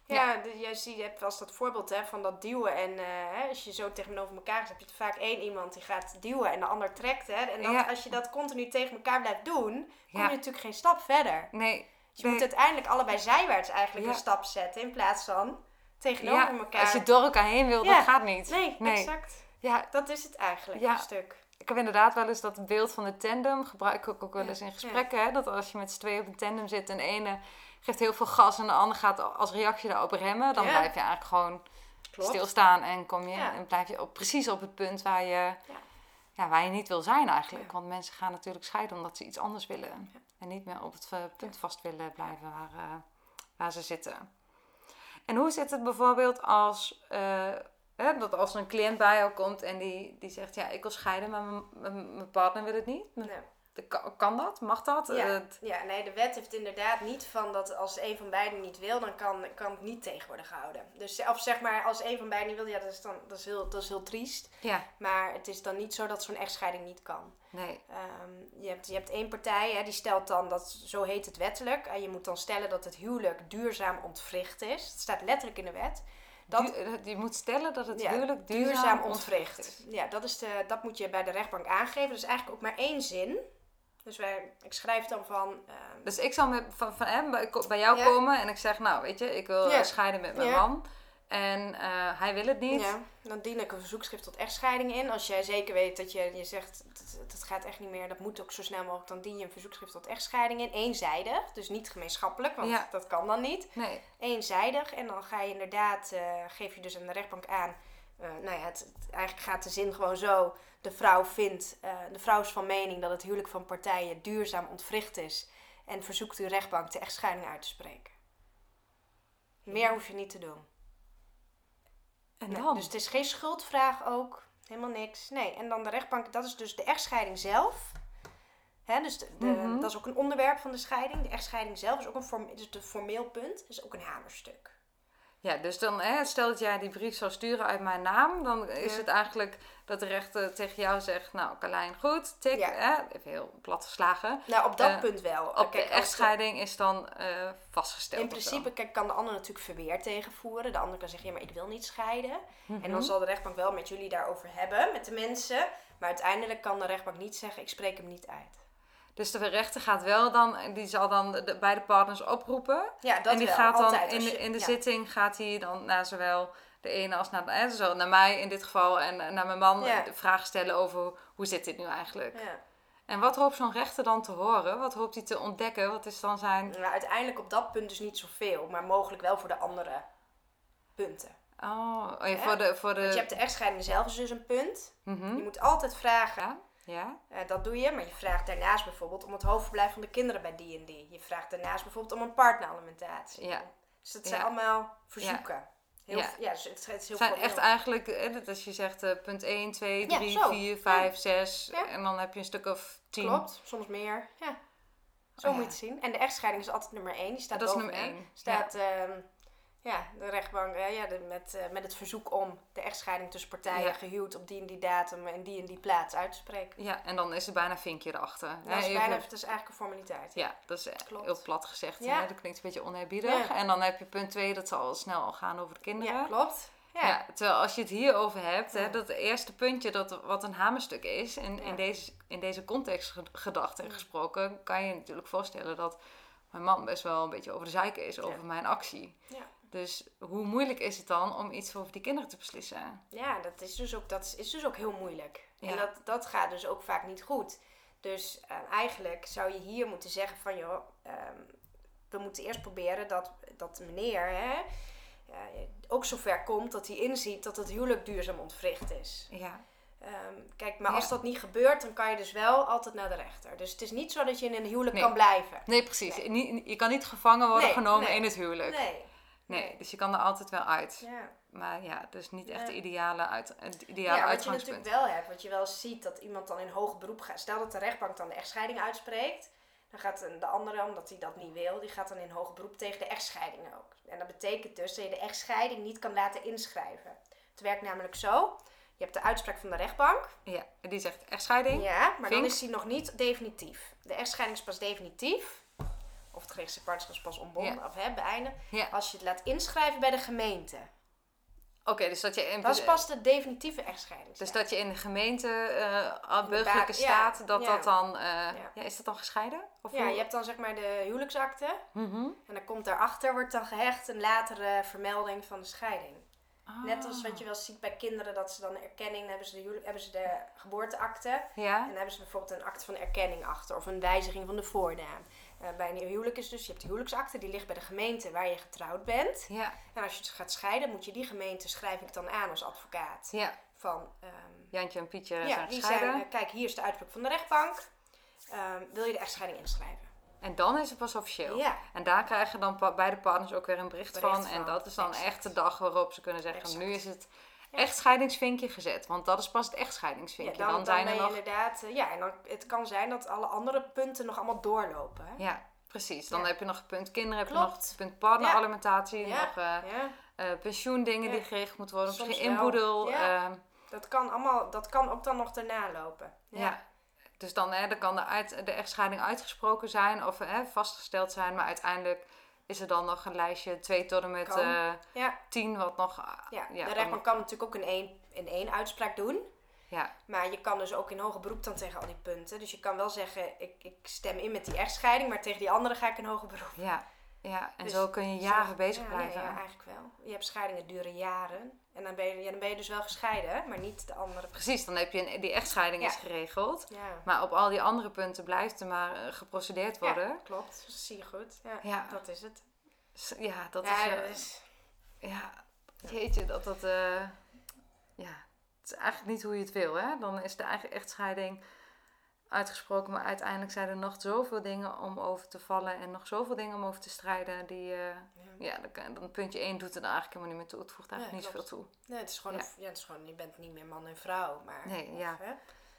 Ja. De- je ziet, je hebt als dat voorbeeld hè, van dat duwen. En hè, als je zo tegenover elkaar is, heb je vaak één iemand die gaat duwen en de ander trekt. Hè, en dat, Ja. als je dat continu tegen elkaar blijft doen, kom je natuurlijk geen stap verder. Nee, Dus je moet uiteindelijk allebei zijwaarts eigenlijk een stap zetten in plaats van tegenover ja, elkaar. als je door elkaar heen wil, dat gaat niet. Nee, Nee. exact. Ja, Dat is het eigenlijk, een stuk. ik heb inderdaad wel eens dat beeld van de tandem, gebruik ik ook wel eens in ja. gesprekken. Hè, dat als je met z'n tweeën op een tandem zit en de ene geeft heel veel gas en de ander gaat als reactie daarop remmen, dan Ja. blijf je eigenlijk gewoon Klopt. stilstaan en kom je Ja. en blijf je op, precies op het punt waar je, ja. Ja. waar je niet wil zijn eigenlijk. Want mensen gaan natuurlijk scheiden omdat ze iets anders willen. En niet meer op het eh, punt vast willen blijven waar, eh, waar ze zitten. En hoe zit het bijvoorbeeld als, eh, hè, dat als een cliënt bij jou komt en die, die zegt, ja, ik wil scheiden, maar mijn partner wil het niet. Nee. De- Kan, dat? Mag dat? Ja. Het- Ja, nee, de wet heeft inderdaad niet van dat als een van beiden niet wil, dan kan, kan het niet tegen worden gehouden. Dus, of zeg maar, als een van beiden niet wil, ja, dat is, dan, dat is, heel, dat is heel triest. ja, Maar het is dan niet zo dat zo'n echtscheiding niet kan. nee. Ehm, je, hebt, je hebt één partij, hè, die stelt dan, dat, zo heet het wettelijk, en je moet dan stellen dat het huwelijk duurzaam ontwricht is. Dat staat letterlijk in de wet. Dat, Du- eh, je moet stellen dat het Ja, huwelijk duurzaam, duurzaam ontwricht ontwricht. is. Ja, dat, is de, dat moet je bij de rechtbank aangeven. Dat is eigenlijk ook maar één zin. Dus wij, ik schrijf dan van... ehm, Dus ik zal met, van, van hem bij, bij jou Ja. komen en ik zeg, nou weet je, ik wil Ja. scheiden met mijn Ja. man. En eh, hij wil het niet. Ja, dan dien ik een verzoekschrift tot echtscheiding in. Als jij zeker weet dat je, je zegt, dat, gaat echt niet meer, dat moet ook zo snel mogelijk, dan dien je een verzoekschrift tot echtscheiding in. Eenzijdig, dus niet gemeenschappelijk, want Ja. dat kan dan niet. Nee, Eenzijdig, en dan ga je inderdaad, eh, geef je dus aan de rechtbank aan, eh, nou ja, het, het- eigenlijk gaat de zin gewoon zo, de vrouw vindt, eh, de vrouw is van mening dat het huwelijk van partijen duurzaam ontwricht is en verzoekt uw rechtbank de echtscheiding uit te spreken. Meer hoef je niet te doen. en Nee, dan? dus het is geen schuldvraag ook. Helemaal niks. Nee, en dan de rechtbank, dat is dus de echtscheiding zelf. Hè, dus de, de- Mhm. dat is ook een onderwerp van de scheiding. De echtscheiding zelf is ook een form, een formeel punt. is ook een hamerstuk. Ja, dus dan, hè, stel dat jij die brief zou sturen uit mijn naam, dan is Ja. het eigenlijk dat de rechter tegen jou zegt, nou Carlijn, goed, tik, Ja. hè, even heel plat geslagen. Nou, op dat Eh, punt wel. Op de Kijk, echtscheiding is dan eh, vastgesteld. In principe kijk, kan de ander natuurlijk verweer tegenvoeren. De ander kan zeggen, ja, maar ik wil niet scheiden. En Mhm. dan zal de rechtbank wel met jullie daarover hebben, met de mensen. Maar uiteindelijk kan de rechtbank niet zeggen, ik spreek hem niet uit. Dus de rechter gaat wel dan, die zal dan de beide partners oproepen. Ja, dat en die wel, gaat dan altijd, in de, in de ja. zitting gaat hij dan naar zowel de ene als naar, hè, zo, naar mij in dit geval en eh, naar mijn man Ja. de vragen stellen over hoe zit dit nu eigenlijk. Ja. En wat hoopt zo'n rechter dan te horen? Wat hoopt hij te ontdekken? Wat is dan zijn... Nou, uiteindelijk op dat punt dus niet zoveel, maar mogelijk wel voor de andere punten. Oh, oh ja, voor de... Voor de... Want je hebt de echtscheiding zelf is dus een punt. Mhm. Je moet altijd vragen, Ja, eh, dat doe je, maar je vraagt daarnaast bijvoorbeeld om het hoofdverblijf van de kinderen bij die en die. Je vraagt daarnaast bijvoorbeeld om een partneralimentatie. Ja. Dus dat zijn Ja. allemaal verzoeken. Heel, Ja. ja. dus het, het is heel zijn formeel. echt eigenlijk, dat als je zegt eh, punt 1, 2, Ja, 3, zo. 4, 5, 6 Ja. en dan heb je een stuk of 10. Klopt, soms meer. Ja. Zo Oh, moet je het zien. En de echtscheiding is altijd nummer 1. Die staat Dat is nummer één, Staat ehm, ja, de rechtbank eh, ja, de, met, eh, met het verzoek om de echtscheiding tussen partijen Ja. gehuwd op die en die datum en die en die plaats uit te spreken. Ja, en dan is er bijna vinkje erachter. Dat is, bijna, dat is eigenlijk een formaliteit. Ja, dat is Klopt. heel plat gezegd. Ja. Hè? Dat klinkt een beetje oneerbiedig. En dan heb je punt 2, dat zal al snel al gaan over de kinderen. Ja, klopt. Ja. Ja, terwijl als je het hierover hebt, hè, dat eerste puntje dat wat een hamerstuk is, in, Ja. in, deze, in deze context ge- gedacht en gesproken, kan je je natuurlijk voorstellen dat mijn man best wel een beetje over de zeiken is over mijn actie. Dus hoe moeilijk is het dan om iets over die kinderen te beslissen? Ja, dat is dus ook, dat is, dus ook heel moeilijk. Ja. En dat, dat gaat dus ook vaak niet goed. Dus eh, eigenlijk zou je hier moeten zeggen van joh, ehm, we moeten eerst proberen dat, dat meneer hè, ja, ook zover komt dat hij inziet dat het huwelijk duurzaam ontwricht is. Ja, Ehm, kijk, maar Ja. als dat niet gebeurt, dan kan je dus wel altijd naar de rechter. Dus het is niet zo dat je in een huwelijk Nee. kan blijven. nee precies. Je kan niet gevangen worden Nee, genomen in het huwelijk. Nee. Nee, dus je kan er altijd wel uit. Ja. Maar ja, dus niet echt de ideale, uit, het ideale Ja, wat je natuurlijk wel hebt, wat je wel ziet, dat iemand dan in hoger beroep gaat. Stel dat de rechtbank dan de echtscheiding uitspreekt. Dan gaat de andere, omdat hij dat niet wil, die gaat dan in hoger beroep tegen de echtscheiding ook. En dat betekent dus dat je de echtscheiding niet kan laten inschrijven. Het werkt namelijk zo. Je hebt de uitspraak van de rechtbank. Ja, en die zegt echtscheiding. Ja, maar dan is die nog niet definitief. De echtscheiding is pas definitief. Of het geregistreerd partnerschap is pas ontbonden of hè, beëindigd. Ja. Als je het laat inschrijven bij de gemeente. Oké, dus dat je in, Dat is pas de definitieve echtscheiding. dus dat je in de gemeente eh burgerlijke ja, staat, dat ja. dat dan... eh, ja. is dat dan gescheiden? Of Ja, hoe- je hebt dan zeg maar de huwelijksakte. Mhm. En dan komt daarachter, wordt dan gehecht een latere vermelding van de scheiding. Ah. Net als wat je wel ziet bij kinderen, dat ze dan erkenning, hebben ze de, hebben ze de geboorteakte. En Ja, dan hebben ze bijvoorbeeld een akte van erkenning achter, of een wijziging van de voornaam. Eh, bij een huwelijk is dus, je hebt de huwelijksakte, die ligt bij de gemeente waar je getrouwd bent. ja, En als je het gaat scheiden, moet je die gemeente, schrijf ik dan aan als advocaat. ja. Van, ehm, Jantje en Pietje ja, zijn die gescheiden. zijn, eh, kijk, hier is de uitspraak van de rechtbank. Ehm, wil je de echtscheiding inschrijven? En dan is het pas officieel. Ja. En daar krijgen dan pa- beide partners ook weer een bericht, Bericht van. En dat is dan exact. echt de dag waarop ze kunnen zeggen, Exact. nu is het Ja. echtscheidingsvinkje gezet. Want dat is pas het echtscheidingsvinkje. Ja, dan, dan, zijn er nog... inderdaad... eh, ja, en dan, het kan zijn dat alle andere punten nog allemaal doorlopen. Hè? Ja, precies. Dan Ja. heb je nog punt kinderen, heb je nog punt partneralimentatie, nog eh, pensioendingen die geregeld moeten worden, Soms misschien inboedel. Ehm, dat kan allemaal... Dat kan ook dan nog daarna lopen. Ja. Dus dan, hè, dan kan de, uit, de echtscheiding uitgesproken zijn of hè, vastgesteld zijn, maar uiteindelijk is er dan nog een lijstje 2 tot en met Kan. eh Ja, 10 wat nog. ah, ja. ja, de rechtbank kan natuurlijk ook in één, in één uitspraak doen. Ja, Maar je kan dus ook in hoger beroep dan tegen al die punten. Dus je kan wel zeggen, ik, ik stem in met die echtscheiding, maar tegen die andere ga ik in hoger beroep. ja, ja. En Dus zo kun je jaren Zo- bezig ja, blijven. Ja, eigenlijk wel. Je hebt scheidingen duren jaren. En dan ben je, ja, dan ben je dus wel gescheiden, maar niet de andere. Precies, dan heb je een, die echtscheiding Ja. is geregeld. Ja, Maar op al die andere punten blijft er maar eh, geprocedeerd worden. ja klopt. Dat zie je goed. Ja, Ja. dat is het. Ja, dat ja, is. eh, dat is... Ja, jeetje, dat dat. eh, ja, het is eigenlijk niet hoe je het wil, hè? Dan is de eigen echtscheiding uitgesproken, maar uiteindelijk zijn er nog zoveel dingen om over te vallen en nog zoveel dingen om over te strijden. Die, eh, Ja. ja, dan, kan- dan puntje 1 doet er dan eigenlijk helemaal niet meer toe. Het voegt eigenlijk Nee, niet zoveel toe. Nee, het is gewoon, Ja. een- ja, het is gewoon, je bent niet meer man en vrouw, maar... Nee, of, ja. hè?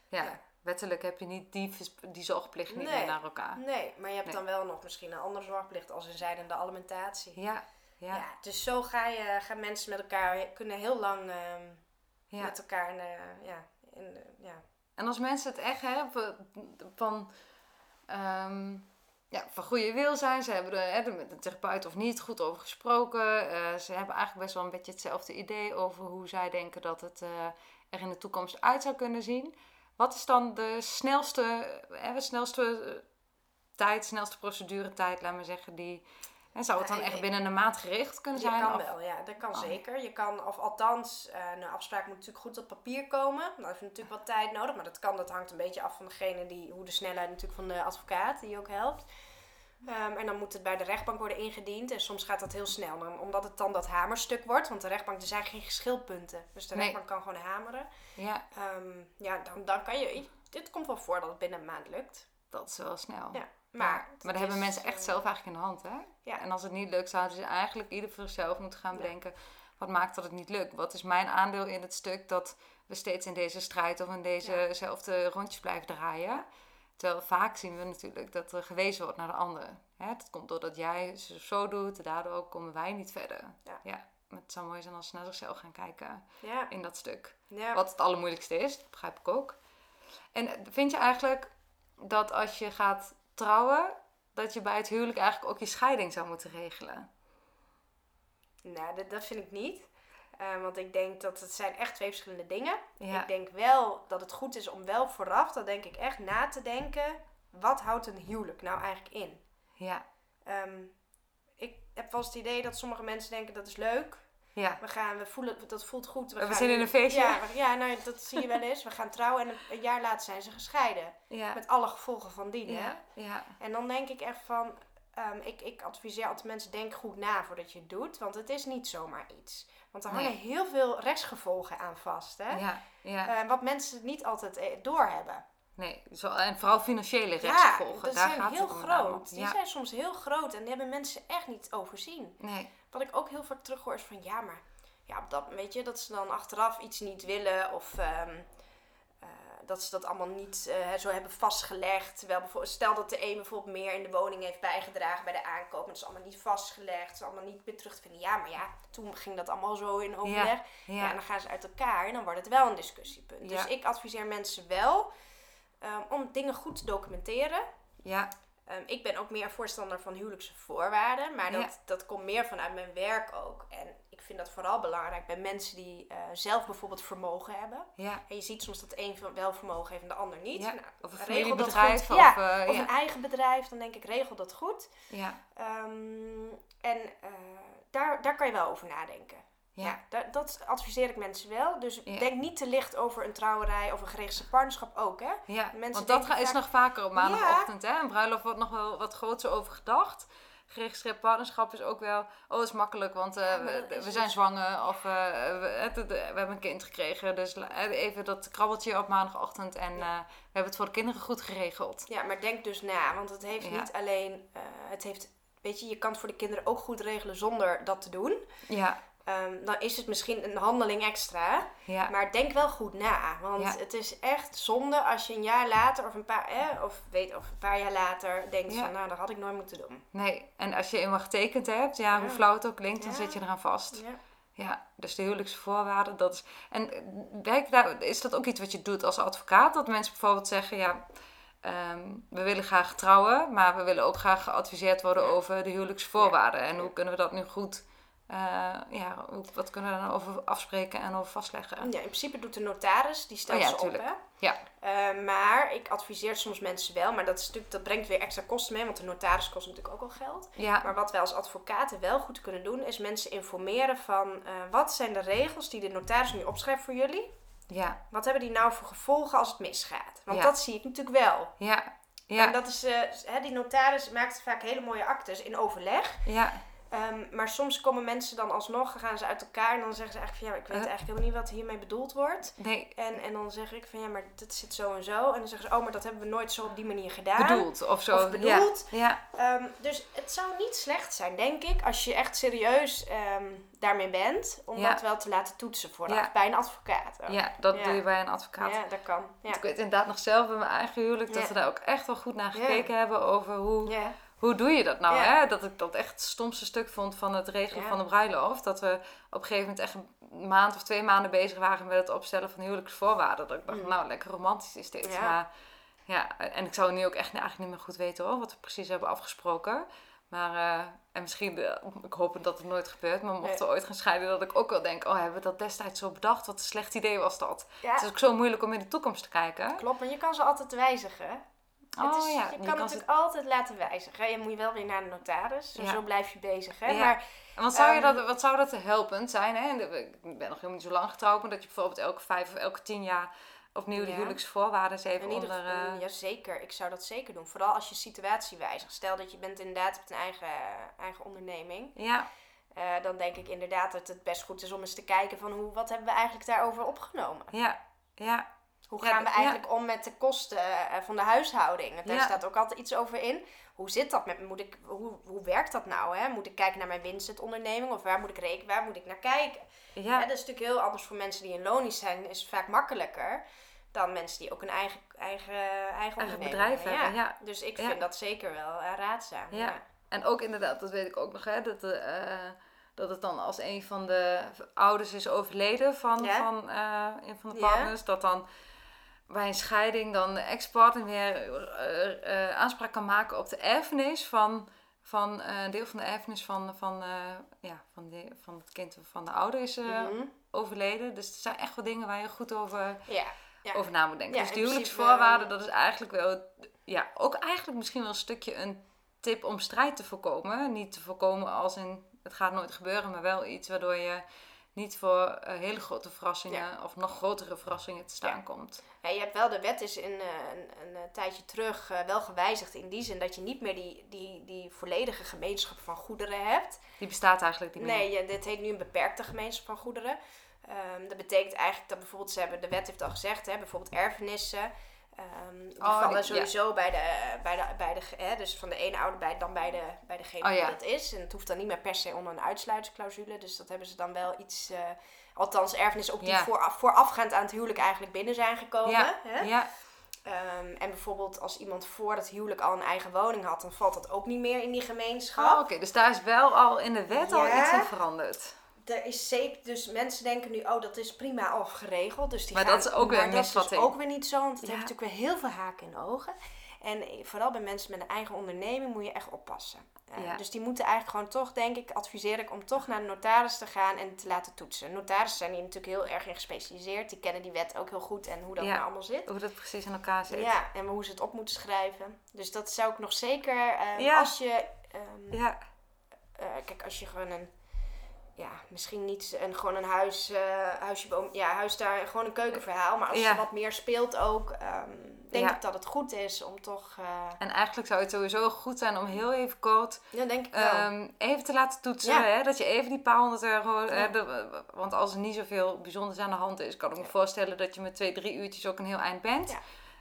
Ja, Ja. wettelijk heb je niet die, die zorgplicht niet Nee. meer naar elkaar. Nee, maar je hebt Nee. dan wel nog misschien een andere zorgplicht als een zijdende alimentatie. Ja, ja, dus zo ga je, gaan mensen met elkaar, kunnen heel lang ehm, met elkaar in, ja, in, ja. En als mensen het echt van, ehm, ja, van goede wil zijn, ze hebben er hè, met een therapeut of niet goed over gesproken. eh, ze hebben eigenlijk best wel een beetje hetzelfde idee over hoe zij denken dat het eh, er in de toekomst uit zou kunnen zien. Wat is dan de snelste, hè, de snelste eh, tijd, snelste proceduretijd, laat maar zeggen, die... En zou het dan echt binnen een maand gericht kunnen zijn? kan of- wel, ja, dat kan Oh. zeker. Je kan, of althans, eh, een afspraak moet natuurlijk goed op papier komen. Dan heeft natuurlijk wat tijd nodig, maar dat kan, dat hangt een beetje af van degene die, hoe de snelheid natuurlijk van de advocaat die ook helpt. Ehm, en dan moet het bij de rechtbank worden ingediend. En soms gaat dat heel snel. Dan, omdat het dan dat hamerstuk wordt. Want de rechtbank, er zijn geen geschilpunten. Dus de Nee. rechtbank kan gewoon hameren. Ja, Ehm, ja, dan, dan kan je... Dit komt wel voor dat het binnen een maand lukt. dat is wel snel. Ja, Maar, maar... dat hebben mensen echt eh, zelf eigenlijk in de hand, hè? Ja. En als het niet lukt, zouden ze eigenlijk ieder voor zichzelf moeten gaan bedenken... wat maakt dat het niet lukt? Wat is mijn aandeel in het stuk dat we steeds in deze strijd... of in dezezelfde rondjes blijven draaien? Terwijl vaak zien we natuurlijk dat er gewezen wordt naar de ander. Hè? Dat komt doordat jij zo, zo doet, daardoor komen wij niet verder. Ja. Maar het zou mooi zijn als ze naar zichzelf gaan kijken Ja, in dat stuk. ja. Wat het allermoeilijkste is, dat begrijp ik ook. En vind je eigenlijk dat als je gaat trouwen, dat je bij het huwelijk eigenlijk ook je scheiding zou moeten regelen? Nou, dat, dat vind ik niet. Eh, want ik denk dat het zijn echt twee verschillende dingen. Ja, Ik denk wel dat het goed is om wel vooraf, dat denk ik echt, na te denken. Wat houdt een huwelijk nou eigenlijk in? ja, Ehm, ik heb wel eens het idee dat sommige mensen denken dat is leuk. Ja. We gaan, we voelen, dat voelt goed. We gaan zitten in een feestje. Ja, we- ja nou, dat zie je wel eens. We gaan trouwen en een, een jaar later zijn ze gescheiden. Ja, Met alle gevolgen van dien. hè? ja, ja, En dan denk ik echt van, ehm, ik, ik adviseer altijd mensen, denk goed na voordat je het doet. Want het is niet zomaar iets. Want er Nee. hangen heel veel rechtsgevolgen aan vast. Hè? ja, ja. Eh, wat mensen niet altijd eh, doorhebben. Nee, zo, en vooral financiële Ja, rechtsgevolgen, dat daar zijn gaat heel groot. Die Ja, zijn soms heel groot en die hebben mensen echt niet overzien. nee, Wat ik ook heel vaak terughoor is van, ja, maar ja, dat, weet je, dat ze dan achteraf iets niet willen of ehm, eh, dat ze dat allemaal niet eh, zo hebben vastgelegd. Terwijl bijvoorbeeld, stel dat de een bijvoorbeeld meer in de woning heeft bijgedragen bij de aankoop, maar dat is allemaal niet vastgelegd, het is allemaal niet meer terug te vinden. Ja, maar ja, toen ging dat allemaal zo in overleg. Ja, ja, en dan gaan ze uit elkaar en dan wordt het wel een discussiepunt. Ja. Dus ik adviseer mensen wel ehm, om dingen goed te documenteren. ja, Ehm, ik ben ook meer voorstander van huwelijkse voorwaarden, maar dat, Ja. dat komt meer vanuit mijn werk ook. En ik vind dat vooral belangrijk bij mensen die eh, zelf bijvoorbeeld vermogen hebben. ja. En je ziet soms dat een van wel vermogen heeft en de ander niet. Ja, Nou, Of een familiebedrijf. Of, Ja, eh, Of ja, een eigen bedrijf, dan denk ik regel dat goed. ja, Ehm, en eh, daar, daar kan je wel over nadenken. Ja, ja, da- dat adviseer ik mensen wel. Dus Ja. denk niet te licht over een trouwerij of een geregistreerd partnerschap ook, hè? ja. Mensen Want dat ga- is vaak- nog vaker op maandagochtend. Hè? Een bruiloft wordt nog wel wat groter over gedacht. Geregistreerd partnerschap is ook wel, oh, is makkelijk, want eh, Ja, dat we, zijn zwanger of eh, we, het- we hebben een kind gekregen. Dus eh, even dat krabbeltje op maandagochtend en eh, we hebben het voor de kinderen goed geregeld. Ja, maar denk dus na, want het heeft niet alleen, eh, het heeft, weet je, je kan het voor de kinderen ook goed regelen zonder dat te doen. Ja, Ehm, dan is het misschien een handeling extra, ja, maar denk wel goed na, want Ja. het is echt zonde als je een jaar later of een paar, eh, of weet, of een paar jaar later denkt Ja. van, nou, dat had ik nooit moeten doen. nee. En als je eenmaal getekend hebt, ja, hoe flauw het ook klinkt, dan zit je eraan vast. Ja. Ja, dus de huwelijkse voorwaarden, dat is... En daar, is dat ook iets wat je doet als advocaat? Dat mensen bijvoorbeeld zeggen, ja, ehm, we willen graag trouwen, maar we willen ook graag geadviseerd worden over de huwelijkse voorwaarden. En hoe kunnen we dat nu goed, eh, ja, wat kunnen we nou over afspreken en over vastleggen? Ja, in principe doet de notaris, die stelt Oh ja, ze op, hè. Ja. Eh, maar ik adviseer soms mensen wel, maar dat, is natuurlijk, dat brengt weer extra kosten mee, want de notaris kost natuurlijk ook al geld. Ja, Maar wat wij als advocaten wel goed kunnen doen, is mensen informeren van eh, wat zijn de regels die de notaris nu opschrijft voor jullie. ja, Wat hebben die nou voor gevolgen als het misgaat? Want Ja. dat zie ik natuurlijk wel. ja, En ja, dat is, hè, die notaris maakt vaak hele mooie actes in overleg. ja, Ehm, maar soms komen mensen dan alsnog, gaan ze uit elkaar en dan zeggen ze eigenlijk van ja, ik weet eigenlijk helemaal niet wat hiermee bedoeld wordt. nee, En, en dan zeg ik van ja, maar dit zit zo en zo. En dan zeggen ze, oh, maar dat hebben we nooit zo op die manier gedaan. bedoeld of zo. Of bedoeld. Ja, Ehm, dus het zou niet slecht zijn, denk ik, als je echt serieus ehm, daarmee bent, om Ja. dat wel te laten toetsen vooraf Ja. bij een advocaat. ja, ook. ja, dat doe je bij een advocaat. ja dat kan. Ik weet inderdaad nog zelf bij mijn eigen huwelijk dat we daar ook echt wel goed naar gekeken hebben over hoe, Ja. Hoe doe je dat nou. Ja. Hè? Dat ik dat echt het stomste stuk vond van het regelen Ja. van de bruiloft. Dat we op een gegeven moment echt een maand of twee maanden bezig waren met het opstellen van huwelijksvoorwaarden. Dat ik dacht, Mm. nou lekker romantisch is dit. Ja. Maar ja, en ik zou nu ook echt eigenlijk niet meer goed weten hoor, wat we precies hebben afgesproken. Maar, eh, en misschien, eh, ik hoop dat het nooit gebeurt, maar mochten we Nee. ooit gaan scheiden, dat ik ook wel denk, oh, hebben we dat destijds zo bedacht? Wat een slecht idee was dat. Ja, Het is ook zo moeilijk om in de toekomst te kijken. klopt, maar je kan ze altijd wijzigen. Oh het is, ja, je kan kan natuurlijk altijd laten wijzigen. Je moet je wel weer naar de notaris. Ja. Zo blijf je bezig. Hè? Ja. Maar wat zou, je Ehm, dat, wat zou dat helpend zijn? Hè? Ik ben nog helemaal niet zo lang getrouwd, maar dat je bijvoorbeeld elke vijf of elke tien jaar opnieuw de Ja. huwelijksvoorwaarden even ieder onder... geval, eh, ja zeker. Ik zou dat zeker doen. Vooral als je situatie wijzigt. Stel dat je bent inderdaad met een eigen, eigen onderneming. ja, Eh, dan denk ik inderdaad dat het best goed is om eens te kijken van hoe, wat hebben we eigenlijk daarover opgenomen. ja, ja, Hoe gaan we eigenlijk om met de kosten eh, van de huishouding? Daar staat ook altijd iets over in. Hoe zit dat met moet ik, hoe, hoe werkt dat nou? Hè? Moet ik kijken naar mijn winstentonderneming of waar moet ik rekenen, waar moet ik naar kijken? ja. Dat is natuurlijk heel anders voor mensen die in lonisch zijn, is vaak makkelijker dan mensen die ook een eigen, eigen, eigen, Eigen onderneming bedrijf hebben, ja. Dus ik Ja. vind dat zeker wel eh, raadzaam. Ja. En ook inderdaad, dat weet ik ook nog, hè, dat, eh, dat het dan als een van de ouders is overleden van, van een van de partners, dat dan bij een scheiding dan de ex-partner weer eh, eh, aanspraak kan maken op de erfenis van, van eh, een deel van de erfenis van, van, eh, ja, van, de, van het kind van de ouder is eh, Mhm. overleden. Dus er zijn echt wel dingen waar je goed over, ja. ja. over na moet denken. Ja, dus principe, huwelijksvoorwaarden, dat is eigenlijk wel, ja, ook eigenlijk misschien wel een stukje een tip om strijd te voorkomen. Niet te voorkomen als in, het gaat nooit gebeuren, maar wel iets waardoor je niet voor eh, hele grote verrassingen of nog grotere verrassingen te staan Ja. komt. Ja, je hebt wel, de wet is in, eh, een, een, eh, tijdje terug wel gewijzigd in die zin dat je niet meer die, die, die volledige gemeenschap van goederen hebt. Die bestaat eigenlijk niet meer. Nee, dit heet nu een beperkte gemeenschap van goederen. Ehm, dat betekent eigenlijk dat bijvoorbeeld, ze hebben, de wet heeft al gezegd, hè, bijvoorbeeld erfenissen. Die Oh, vallen sowieso bij de, bij de, bij de, hè, dus van de ene ouder bij, dan bij, de, bij degene Oh, die dat is. En het hoeft dan niet meer per se onder een uitsluitingsclausule. Dus dat hebben ze dan wel iets, eh, althans erfenissen ook die Ja. vooraf, voorafgaand aan het huwelijk eigenlijk binnen zijn gekomen. Ja, Hè? ja, Ehm, en bijvoorbeeld als iemand voor het huwelijk al een eigen woning had, dan valt dat ook niet meer in die Oh, gemeenschap. oké. Dus daar is wel al in de wet al iets in veranderd. Er is zeker, dus mensen denken nu, oh, dat is prima al geregeld. Dus die Maar gaan, dat is ook weer een dat is misvatting. ook weer niet zo, want het Ja. heeft natuurlijk weer heel veel haken in de ogen. En vooral bij mensen met een eigen onderneming moet je echt oppassen. Eh, Ja. Dus die moeten eigenlijk gewoon toch, denk ik, adviseer ik om toch naar de notaris te gaan en te laten toetsen. Notarissen zijn hier natuurlijk heel erg in gespecialiseerd. Die kennen die wet ook heel goed en hoe dat Ja. nou allemaal zit. Hoe dat precies in elkaar zit. Ja, en hoe ze het op moeten schrijven. Dus dat zou ik nog zeker, eh, Ja. als je, ehm, Ja, eh, kijk, als je gewoon een, ja, misschien niet een, gewoon een huis, eh huisje, boom, ja, huis daar, gewoon een keukenverhaal. Maar als Ja. er wat meer speelt ook, ehm, denk Ja. ik dat het goed is om toch, eh, en eigenlijk zou het sowieso goed zijn om heel even kort ja, denk ik wel. Ehm, even te laten toetsen. Ja. Hè? Dat je even die paar honderd euro. Ja. hè, de- want als er niet zoveel bijzonders aan de hand is, kan ik me voorstellen dat je met twee, drie uurtjes ook een heel eind bent.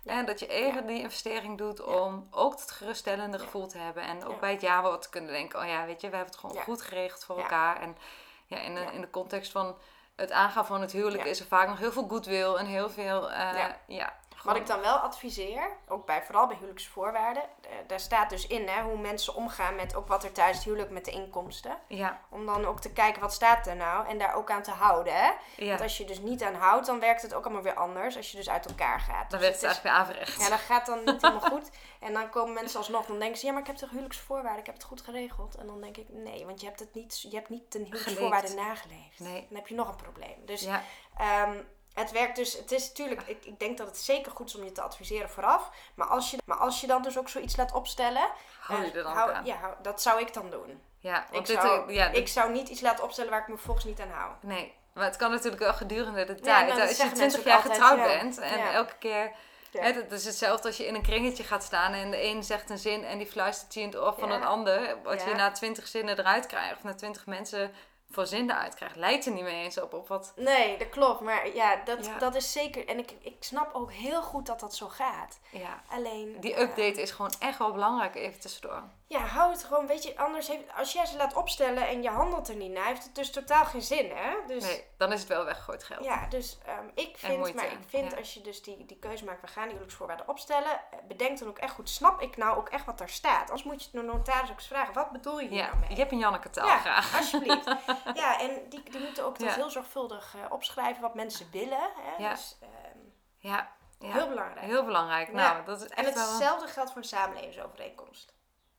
En dat je even die investering doet om ook het geruststellende gevoel te hebben. En ook bij het jaarwoord te kunnen denken: oh ja, weet je, we hebben het gewoon goed geregeld voor elkaar. En ja, in, de, Ja. in de context van het aangaan van het huwelijk Ja. is er vaak nog heel veel goodwill en heel veel. eh, Ja. ja. Wat ik dan wel adviseer, ook bij, vooral bij huwelijksvoorwaarden, eh, daar staat dus in hè, hoe mensen omgaan met ook wat er tijdens het huwelijk met de inkomsten. Ja, Om dan ook te kijken wat staat er nou en daar ook aan te houden. Hè? ja. Want als je dus niet aan houdt, dan werkt het ook allemaal weer anders als je dus uit elkaar gaat. dan Dus werd het het eigenlijk weer averecht. Ja, dat gaat dan niet helemaal goed. En dan komen mensen alsnog, dan denken ze, ja, maar ik heb toch huwelijksvoorwaarden, ik heb het goed geregeld. En dan denk ik, nee, want je hebt het niet, je hebt niet de huwelijksvoorwaarden nageleefd. Nee. Dan heb je nog een probleem. Dus Ja, ehm, het werkt dus, het is natuurlijk, ik, ik denk dat het zeker goed is om je te adviseren vooraf. Maar als je, maar als je dan dus ook zoiets laat opstellen, hou je eh, er dan hou- aan. Ja, hou- dat zou ik dan doen. Ja, Ik dit, zou, ja, dit- ik zou niet iets laten opstellen waar ik me volgens niet aan hou. Nee, maar het kan natuurlijk wel gedurende de Ja, tijd. nou, als je zeggen 20 mensen jaar altijd, getrouwd ja. bent en Ja. elke keer... Ja. Het is hetzelfde als je in een kringetje gaat staan en de een zegt een zin en die fluistert je in het oor van Ja. een ander. Wat Ja. je na 20 zinnen eruit krijgt, of na 20 mensen voor zin eruit krijgt, lijkt er niet mee eens op, op wat... Nee, dat klopt. Maar ja, dat, Ja. dat is zeker. En ik, ik snap ook heel goed dat dat zo gaat. Ja, Alleen. die update is gewoon echt wel belangrijk, even tussendoor. Ja, hou het gewoon, weet je, anders heeft, als jij ze laat opstellen en je handelt er niet naar, heeft het dus totaal geen zin, hè? Dus, Nee, dan is het wel weggegooid geld. Ja, dus ehm, ik vind, maar ik vind ja. als je dus die, die keuze maakt, we gaan die huwelijksvoorwaarden opstellen, eh, bedenk dan ook echt goed, snap ik nou ook echt wat daar staat? Anders moet je het de notaris ook eens vragen, wat bedoel je hier Ja, nou mee? je hebt een Janneke taal Ja, graag. alsjeblieft. ja, en die, die moeten ook dat heel zorgvuldig eh, opschrijven wat mensen willen. Hè? Ja. Dus ehm, Ja, ja. heel belangrijk. Heel belangrijk. Nou, dat is en wel... hetzelfde geldt voor een samenlevingsovereenkomst.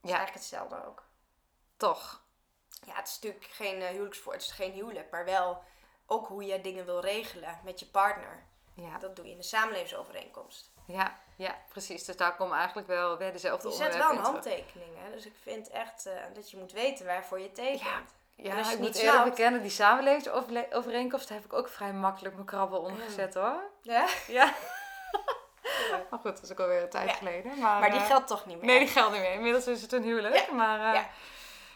Is Ja. eigenlijk hetzelfde ook. toch? Ja, het is natuurlijk geen uh, huwelijksvoor, het is geen huwelijk, maar wel ook hoe je dingen wil regelen met je partner. Ja. Dat doe je in de samenlevingsovereenkomst. Ja, ja, precies. Dus daar komen eigenlijk wel weer dezelfde Je zet onderwerpen wel een handtekening, hè? dus ik vind echt eh, dat je moet weten waarvoor je tekent. Ja, je ik moet niet eerlijk snapt- bekennen, die samenlevingsovereenkomst heb ik ook vrij makkelijk mijn krabbel omgezet hoor. Ja? Ja. Maar goed, dat is ook alweer een tijd Ja. geleden. Maar, Maar die eh, geldt toch niet meer? Nee, die geldt niet meer. Inmiddels is het een huwelijk. Ja. Maar uh, Ja.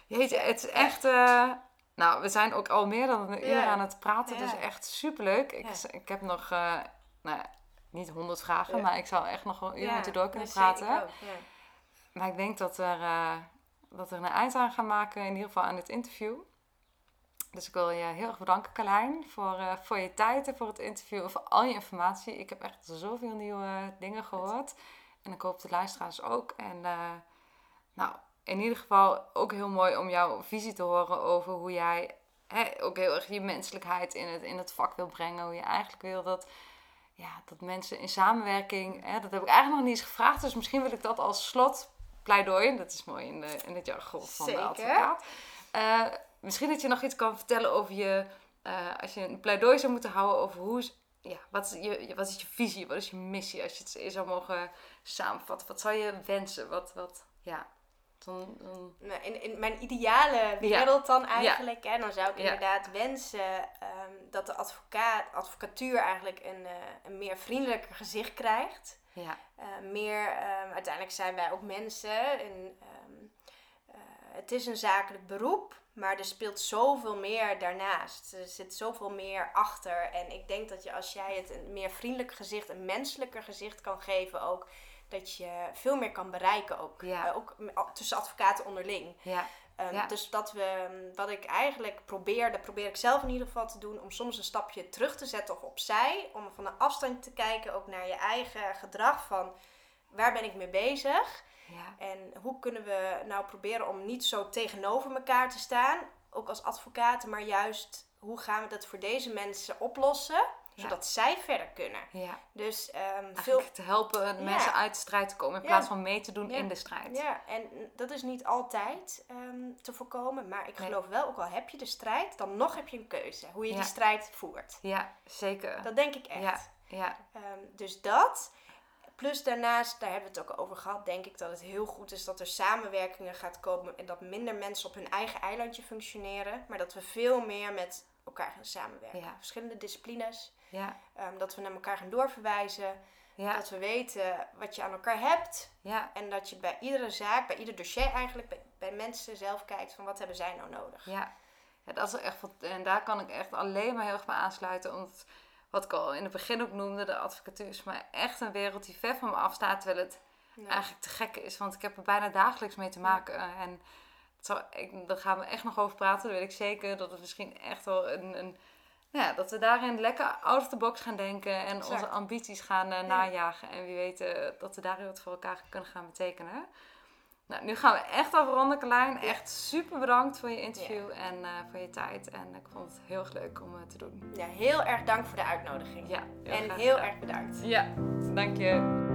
jeetje, het is echt... eh, nou, we zijn ook al meer dan een uur aan het praten. Dus echt superleuk. Ik, ik heb nog, eh, nou niet honderd vragen, maar ik zou echt nog wel een uur je door kunnen praten. Maar ik denk dat, er, eh, dat we er een eind aan gaan maken, in ieder geval aan dit interview. Dus ik wil je heel erg bedanken, Carlijn, voor, eh, voor je tijd en voor het interview en voor al je informatie. Ik heb echt zoveel nieuwe dingen gehoord. En ik hoop de luisteraars ook. En eh, nou, in ieder geval ook heel mooi om jouw visie te horen over hoe jij hè, ook heel erg je menselijkheid in het, in het vak wil brengen. Hoe je eigenlijk wil dat, ja, dat mensen in samenwerking, hè, dat heb ik eigenlijk nog niet eens gevraagd. Dus misschien wil ik dat als slot pleidooi, dat is mooi in, de, in het jargon van Zeker. de advocaat. Eh, misschien dat je nog iets kan vertellen over je, eh, als je een pleidooi zou moeten houden over hoe, ja, wat, is je, wat is je visie, wat is je missie, als je het eens zou mogen samenvatten. Wat zou je wensen? Wat, wat, ja, zo'n- Nou, in, in mijn ideale wereld dan eigenlijk, hè, dan zou ik Ja. inderdaad wensen ehm, dat de advocaat, advocatuur eigenlijk een, eh, een meer vriendelijker gezicht krijgt. ja, Eh, meer, ehm, uiteindelijk zijn wij ook mensen. En, het is een zakelijk beroep, maar er speelt zoveel meer daarnaast. Er zit zoveel meer achter. En ik denk dat je als jij het een meer vriendelijk gezicht, een menselijker gezicht kan geven ook, dat je veel meer kan bereiken ook. Ja. Eh, ook tussen advocaten onderling. ja, Ehm, Ja. Dus dat we, wat ik eigenlijk probeer, dat probeer ik zelf in ieder geval te doen, om soms een stapje terug te zetten of opzij. Om van een afstand te kijken, ook naar je eigen gedrag van waar ben ik mee bezig. Ja, En hoe kunnen we nou proberen om niet zo tegenover elkaar te staan, ook als advocaten, maar juist hoe gaan we dat voor deze mensen oplossen, Ja. zodat zij verder kunnen. ja. Dus ehm, veel, te helpen Ja. mensen uit de strijd te komen in plaats van mee te doen in de strijd. Ja, en dat is niet altijd ehm, te voorkomen. Maar ik Nee. geloof wel, ook al heb je de strijd, dan nog heb je een keuze. Hoe je die strijd voert. Ja, zeker. Dat denk ik echt. Ja, ja, Ehm, dus dat. Plus daarnaast, daar hebben we het ook over gehad, denk ik dat het heel goed is dat er samenwerkingen gaat komen. En dat minder mensen op hun eigen eilandje functioneren. Maar dat we veel meer met elkaar gaan samenwerken. Ja. Verschillende disciplines. ja, Ehm, dat we naar elkaar gaan doorverwijzen. ja, Dat we weten wat je aan elkaar hebt. ja, En dat je bij iedere zaak, bij ieder dossier eigenlijk, bij, bij mensen zelf kijkt van wat hebben zij nou nodig. ja. Ja, dat is echt en daar kan ik echt alleen maar heel erg bij aansluiten. Omdat, wat ik al in het begin ook noemde, de advocatuur is maar echt een wereld die ver van me afstaat. Terwijl het eigenlijk te gek is, want ik heb er bijna dagelijks mee te maken. En zal, ik, daar gaan we echt nog over praten, dat weet ik zeker. Dat het misschien echt wel een, een nou ja, dat we daarin lekker out of the box gaan denken en Exact. onze ambities gaan eh, najagen. En wie weet eh, dat we daarin wat voor elkaar kunnen gaan betekenen. Nou, nu gaan we echt afronden, Carlijn. Echt super bedankt voor je interview en eh, voor je tijd. En ik vond het heel erg leuk om eh, te doen. Ja, heel erg dank voor de uitnodiging. Ja, en heel gedaan. erg bedankt. Ja, dank je.